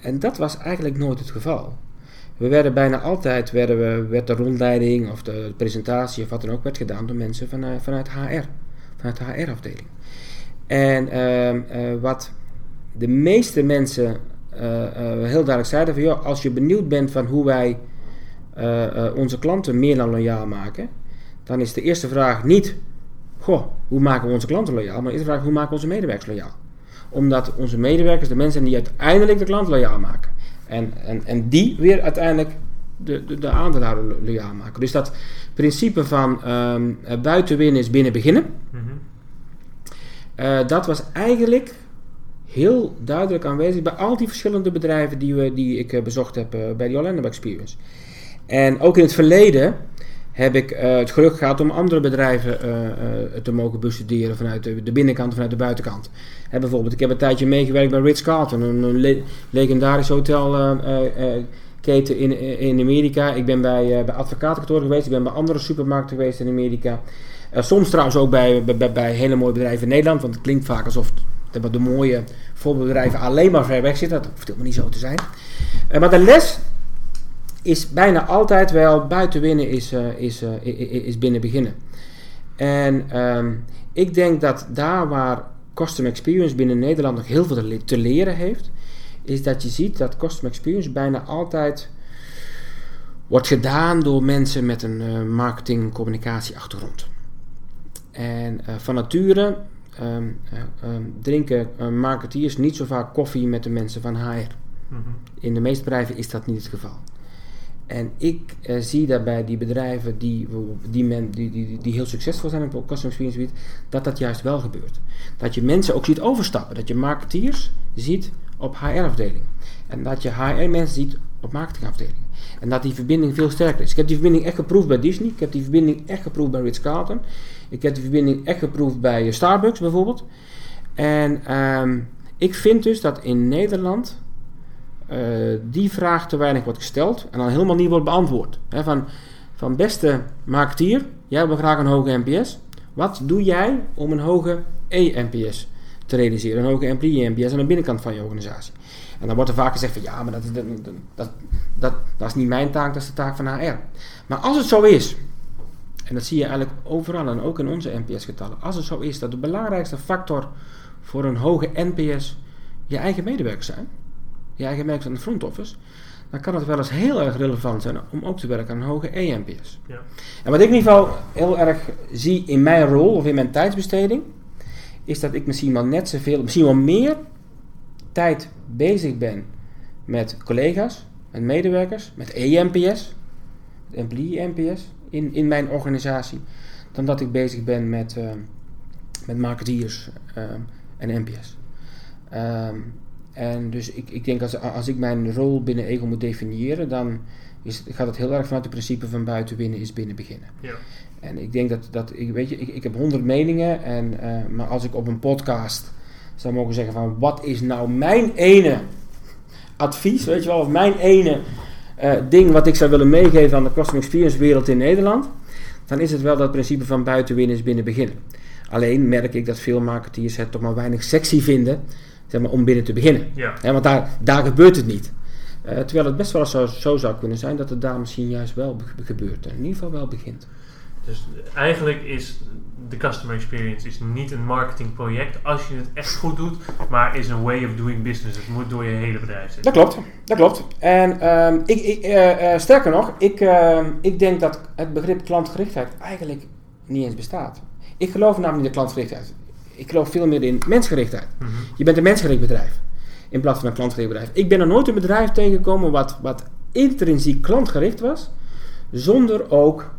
En dat was eigenlijk nooit het geval. We werden bijna altijd, werden we, werd de rondleiding of de presentatie of wat dan ook, werd gedaan door mensen vanuit, vanuit HR, vanuit de HR-afdeling. En ehm, eh, wat de meeste mensen heel duidelijk zeiden van, joh, als je benieuwd bent van hoe wij eh, eh, onze klanten meer dan loyaal maken, dan is de eerste vraag niet goh, hoe maken we onze klanten loyaal? Maar is de vraag, hoe maken we onze medewerkers loyaal? Omdat onze medewerkers de mensen die uiteindelijk de klant loyaal maken. En, en, en die weer uiteindelijk de, de, de aandeelhouder loyaal maken. Dus dat principe van um, buiten winnen is binnen beginnen. Mhm. uh, dat was eigenlijk heel duidelijk aanwezig bij al die verschillende bedrijven die, we, die ik uh, bezocht heb uh, bij de Orlando Experience. En ook in het verleden heb ik uh, het geluk gehad om andere bedrijven te mogen bestuderen vanuit de, binnenkant en vanuit de buitenkant. Bijvoorbeeld, ik heb een tijdje meegewerkt bij Ritz-Carlton, een, een le legendarisch hotelketen in, in Amerika. Ik ben bij, bij advocatenkantoren geweest, ik ben bij andere supermarkten geweest in Amerika. soms trouwens ook bij, bij, bij hele mooie bedrijven in Nederland, want het klinkt vaak alsof dat de mooie voorbeeldbedrijven alleen maar ver weg zitten. Dat hoeft helemaal niet zo te zijn. Uh, maar de les is bijna altijd wel buiten winnen is, uh, is, uh, is binnen beginnen. En um, ik denk dat daar waar Custom Experience binnen Nederland nog heel veel te leren heeft, is dat je ziet dat Custom Experience bijna altijd wordt gedaan door mensen met een marketing- communicatie achtergrond. En van nature um, um, drinken uh, marketeers niet zo vaak koffie met de mensen van HR. Mhm. In de meeste bedrijven is dat niet het geval. En ik uh, zie daarbij die bedrijven die, die, men, die, die, die heel succesvol zijn op customer experience gebied, dat dat juist wel gebeurt. Dat je mensen ook ziet overstappen. Dat je marketeers ziet op HR-afdelingen. En dat je HR-mensen ziet op marketingafdelingen. En dat die verbinding veel sterker is. Ik heb die verbinding echt geproefd bij Disney. Ik heb die verbinding echt geproefd bij Ritz-Carlton. Ik heb die verbinding echt geproefd bij Starbucks bijvoorbeeld. En um, ik vind dus dat in Nederland uh, die vraag te weinig wordt gesteld en dan helemaal niet wordt beantwoord. Van, van beste marketeer, jij wil graag een hoge NPS. Wat doe jij om een hoge E-NPS te realiseren? Een hoge employee-NPS aan de binnenkant van je organisatie. En dan wordt er vaak gezegd van ja, maar dat, dat, dat, dat, dat is niet mijn taak, dat is de taak van HR. Maar als het zo is, en dat zie je eigenlijk overal en ook in onze NPS-getallen. Als het zo is dat de belangrijkste factor voor een hoge NPS je eigen medewerkers zijn, je eigen medewerkers aan de front office, dan kan het wel eens heel erg relevant zijn om ook te werken aan een hoge ENPS. Ja. En wat ik in ieder geval heel erg zie in mijn rol of in mijn tijdsbesteding, is dat ik misschien wel net zoveel, misschien wel meer tijd bezig ben met collega's, met medewerkers, met ENPS, employee NPS, in, in mijn organisatie dan dat ik bezig ben met, uh, met marketeers uh, en NPS. Um, ehm, en dus ik, ik denk als, als ik mijn rol binnen Ego moet definiëren, dan is, gaat het heel erg vanuit het principe van buiten winnen is binnen beginnen. Ja. En ik denk dat, dat ik, weet je, ik, ik heb honderd meningen, en, uh, maar als ik op een podcast zou mogen zeggen van wat is nou mijn ene advies, weet je wel, of mijn ene uh, ding wat ik zou willen meegeven aan de customer experience wereld in Nederland, dan is het wel dat principe van buiten winnen is binnen beginnen. Alleen merk ik dat veel marketeers het toch maar weinig sexy vinden zeg maar, om binnen te beginnen. Ja. want daar, daar gebeurt het niet. Uh, terwijl het best wel zo, zo zou kunnen zijn dat het daar misschien juist wel gebeurt. In ieder geval wel begint. Dus eigenlijk is de customer experience is niet een marketingproject als je het echt goed doet, maar is een way of doing business. Het moet door je hele bedrijf zitten. Dat klopt, dat klopt. En uh, ik, ik uh, uh, sterker nog, ik, ehm, ik denk dat het begrip klantgerichtheid eigenlijk niet eens bestaat. Ik geloof namelijk in de klantgerichtheid. Ik geloof veel meer in mensgerichtheid. Mm -hmm. Je bent een mensgericht bedrijf in plaats van een klantgericht bedrijf. Ik ben er nooit een bedrijf tegengekomen wat, wat intrinsiek klantgericht was, zonder ook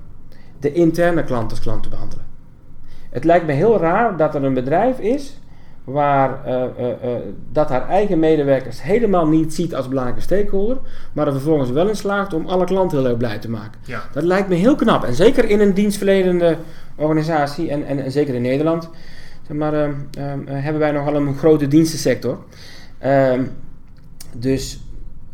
de interne klant als klant te behandelen. Het lijkt me heel raar dat er een bedrijf is waar uh, uh, uh, dat haar eigen medewerkers helemaal niet ziet als belangrijke stakeholder, maar er vervolgens wel in slaagt om alle klanten heel erg blij te maken. Ja. Dat lijkt me heel knap. En zeker in een dienstverlenende organisatie en, en, en zeker in Nederland zeg maar, ehm, ehm, hebben wij nogal een grote dienstensector. Ehm, dus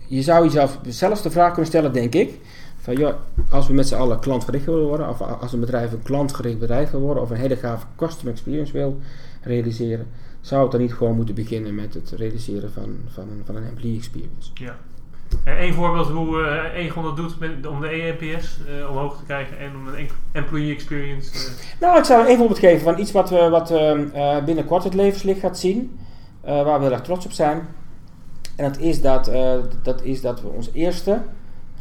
je zou jezelf zelfs de vraag kunnen stellen, denk ik, van als we met z'n allen klantgericht willen worden, of als een bedrijf een klantgericht bedrijf wil worden, of een hele gave customer experience wil realiseren, zou het dan niet gewoon moeten beginnen met het realiseren van, van, een, van een employee experience. Ja. En een voorbeeld hoe uh, Egon dat doet met, om de ENPS uh, eh, omhoog te krijgen en om een employee experience. Uh. Nou, ik zou een voorbeeld geven van iets wat, we, wat binnenkort het levenslicht gaat zien, waar we heel erg trots op zijn. En dat is dat, dat is dat we ons eerste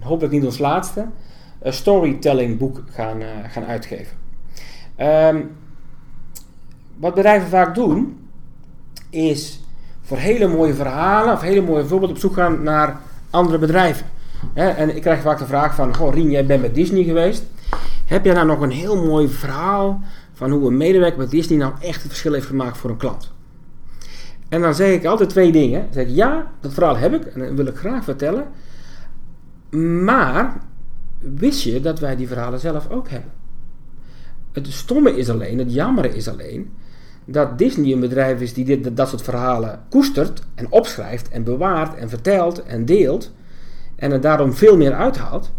hopelijk niet ons laatste, een storytelling boek gaan, uh, gaan uitgeven. Um, wat bedrijven vaak doen, is voor hele mooie verhalen of hele mooie voorbeelden op zoek gaan naar andere bedrijven. En ik krijg vaak de vraag van, goh Rien, jij bent met Disney geweest. Heb jij nou nog een heel mooi verhaal van hoe een medewerker bij Disney nou echt het verschil heeft gemaakt voor een klant? En dan zeg ik altijd twee dingen. Dan zeg ik, ja, dat verhaal heb ik en dat wil ik graag vertellen. Maar wist je dat wij die verhalen zelf ook hebben? Het stomme is alleen, het jammere is alleen, dat Disney een bedrijf is die dit, dat soort verhalen koestert en opschrijft en bewaart en vertelt en deelt en er daarom veel meer uithaalt.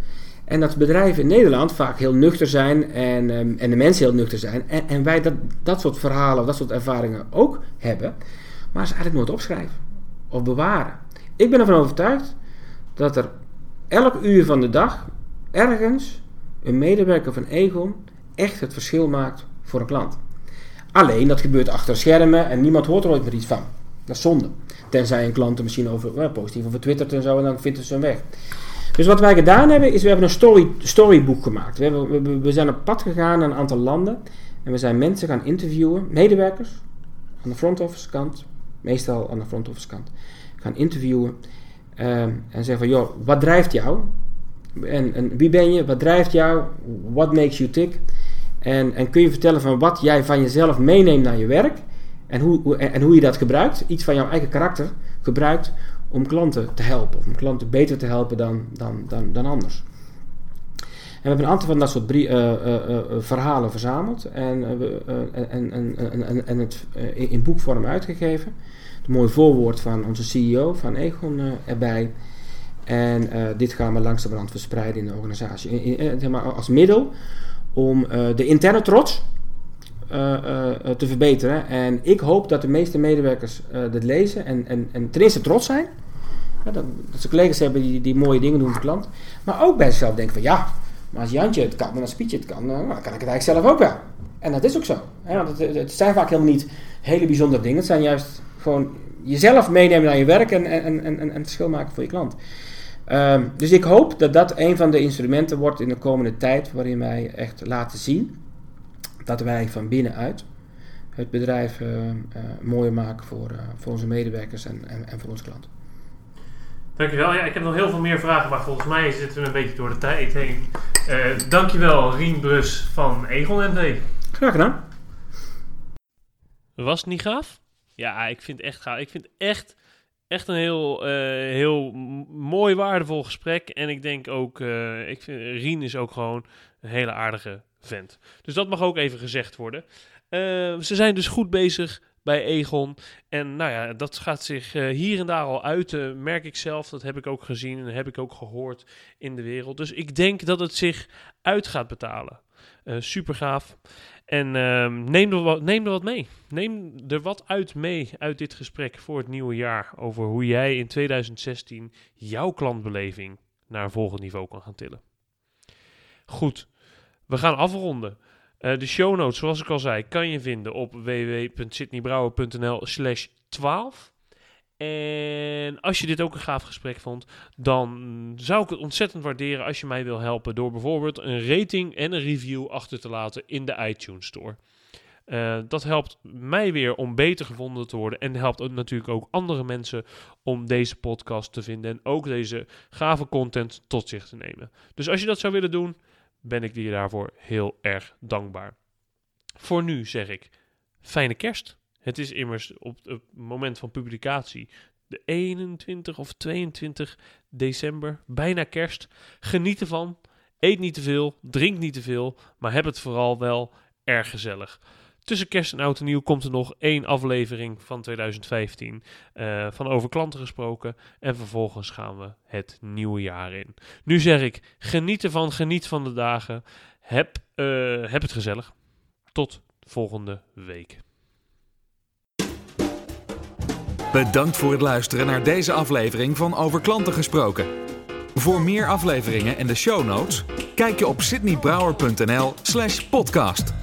En dat bedrijven in Nederland vaak heel nuchter zijn en, ehm, en de mensen heel nuchter zijn. En, en wij dat, dat soort verhalen dat soort ervaringen ook hebben, maar ze eigenlijk nooit opschrijven of bewaren. Ik ben ervan overtuigd dat er elk uur van de dag ergens een medewerker van Egon echt het verschil maakt voor een klant. Alleen dat gebeurt achter schermen en niemand hoort er ooit meer iets van. Dat is zonde. Tenzij een klant er misschien over positief over twittert en zo en dan vindt ze hem weg. Dus wat wij gedaan hebben is we hebben een story, storyboek gemaakt. We, hebben, we, we zijn op pad gegaan naar een aantal landen en we zijn mensen gaan interviewen, medewerkers aan de front office kant, meestal aan de front office kant, gaan interviewen ehm, en zeggen van joh, wat drijft jou? En, en wie ben je? Wat drijft jou? What makes you tick? En, en kun je vertellen van wat jij van jezelf meeneemt naar je werk en hoe, en hoe je dat gebruikt, iets van jouw eigen karakter gebruikt om klanten te helpen, om klanten beter te helpen dan, dan, dan, dan anders. En we hebben een aantal van dat soort uh, uh, uh, verhalen verzameld en, en, en, en, het in boekvorm uitgegeven. Het mooie voorwoord van onze CEO van Egon erbij. En dit gaan we langzamerhand verspreiden in de organisatie. In, in, als middel om de interne trots te verbeteren. En ik hoop dat de meeste medewerkers dit lezen en, en, en ten eerste trots zijn. dat, dat, ze collega's hebben die, die mooie dingen doen voor klant. Maar ook bij zichzelf denken van ja, maar als Jantje het kan en als Pietje het kan, dan kan ik het eigenlijk zelf ook wel. En dat is ook zo. want het, het, zijn vaak helemaal niet hele bijzondere dingen. Het zijn juist gewoon jezelf meenemen naar je werk en, en, en, en, en het verschil maken voor je klant. Um, dus ik hoop dat dat een van de instrumenten wordt in de komende tijd waarin wij echt laten zien dat wij van binnenuit het bedrijf uh, uh, mooier maken voor, uh, voor onze medewerkers en, en, en voor onze klanten. Dankjewel. Ja, ik heb nog heel veel meer vragen, maar volgens mij zitten we een beetje door de tijd heen. Uh, dankjewel, Rien Brus van Egon NV. Graag gedaan. Was het niet gaaf? Ja, ik vind echt gaaf. Ik vind echt, echt een heel, uh, heel mooi, waardevol gesprek. En ik denk ook, uh, ik vind, Rien is ook gewoon een hele aardige vent. Dus dat mag ook even gezegd worden. ze zijn dus goed bezig bij Egon. En nou ja, dat gaat zich uh, hier en daar al uiten, merk ik zelf. Dat heb ik ook gezien en heb ik ook gehoord in de wereld. Dus ik denk dat het zich uit gaat betalen. Uh, super gaaf. En uh, neem, er wat, neem er wat mee. Neem er wat uit mee uit dit gesprek voor het nieuwe jaar. Over hoe jij in 2016 jouw klantbeleving naar een volgend niveau kan gaan tillen. Goed, we gaan afronden. Uh, de show notes, zoals ik al zei, kan je vinden op www.sydneybrouwer.nl slash 12. En als je dit ook een gaaf gesprek vond, dan zou ik het ontzettend waarderen als je mij wil helpen door bijvoorbeeld een rating en een review achter te laten in de iTunes Store. Uh, dat helpt mij weer om beter gevonden te worden en helpt natuurlijk ook andere mensen om deze podcast te vinden en ook deze gave content tot zich te nemen. Dus als je dat zou willen doen, ben ik je daarvoor heel erg dankbaar. Voor nu zeg ik fijne kerst. Het is immers op het moment van publicatie de 21 of 22 december, bijna kerst. Geniet ervan. Eet niet te veel, drink niet te veel, maar heb het vooral wel erg gezellig. Tussen kerst en oud en nieuw komt er nog één aflevering van 2015 uh, van over klanten gesproken. En vervolgens gaan we het nieuwe jaar in. Nu zeg ik, geniet ervan, geniet van de dagen. Heb, uh, heb het gezellig. Tot volgende week. Bedankt voor het luisteren naar deze aflevering van Over Klanten Gesproken. Voor meer afleveringen en de show notes, kijk je op sydneybrouwer.nl slash podcast.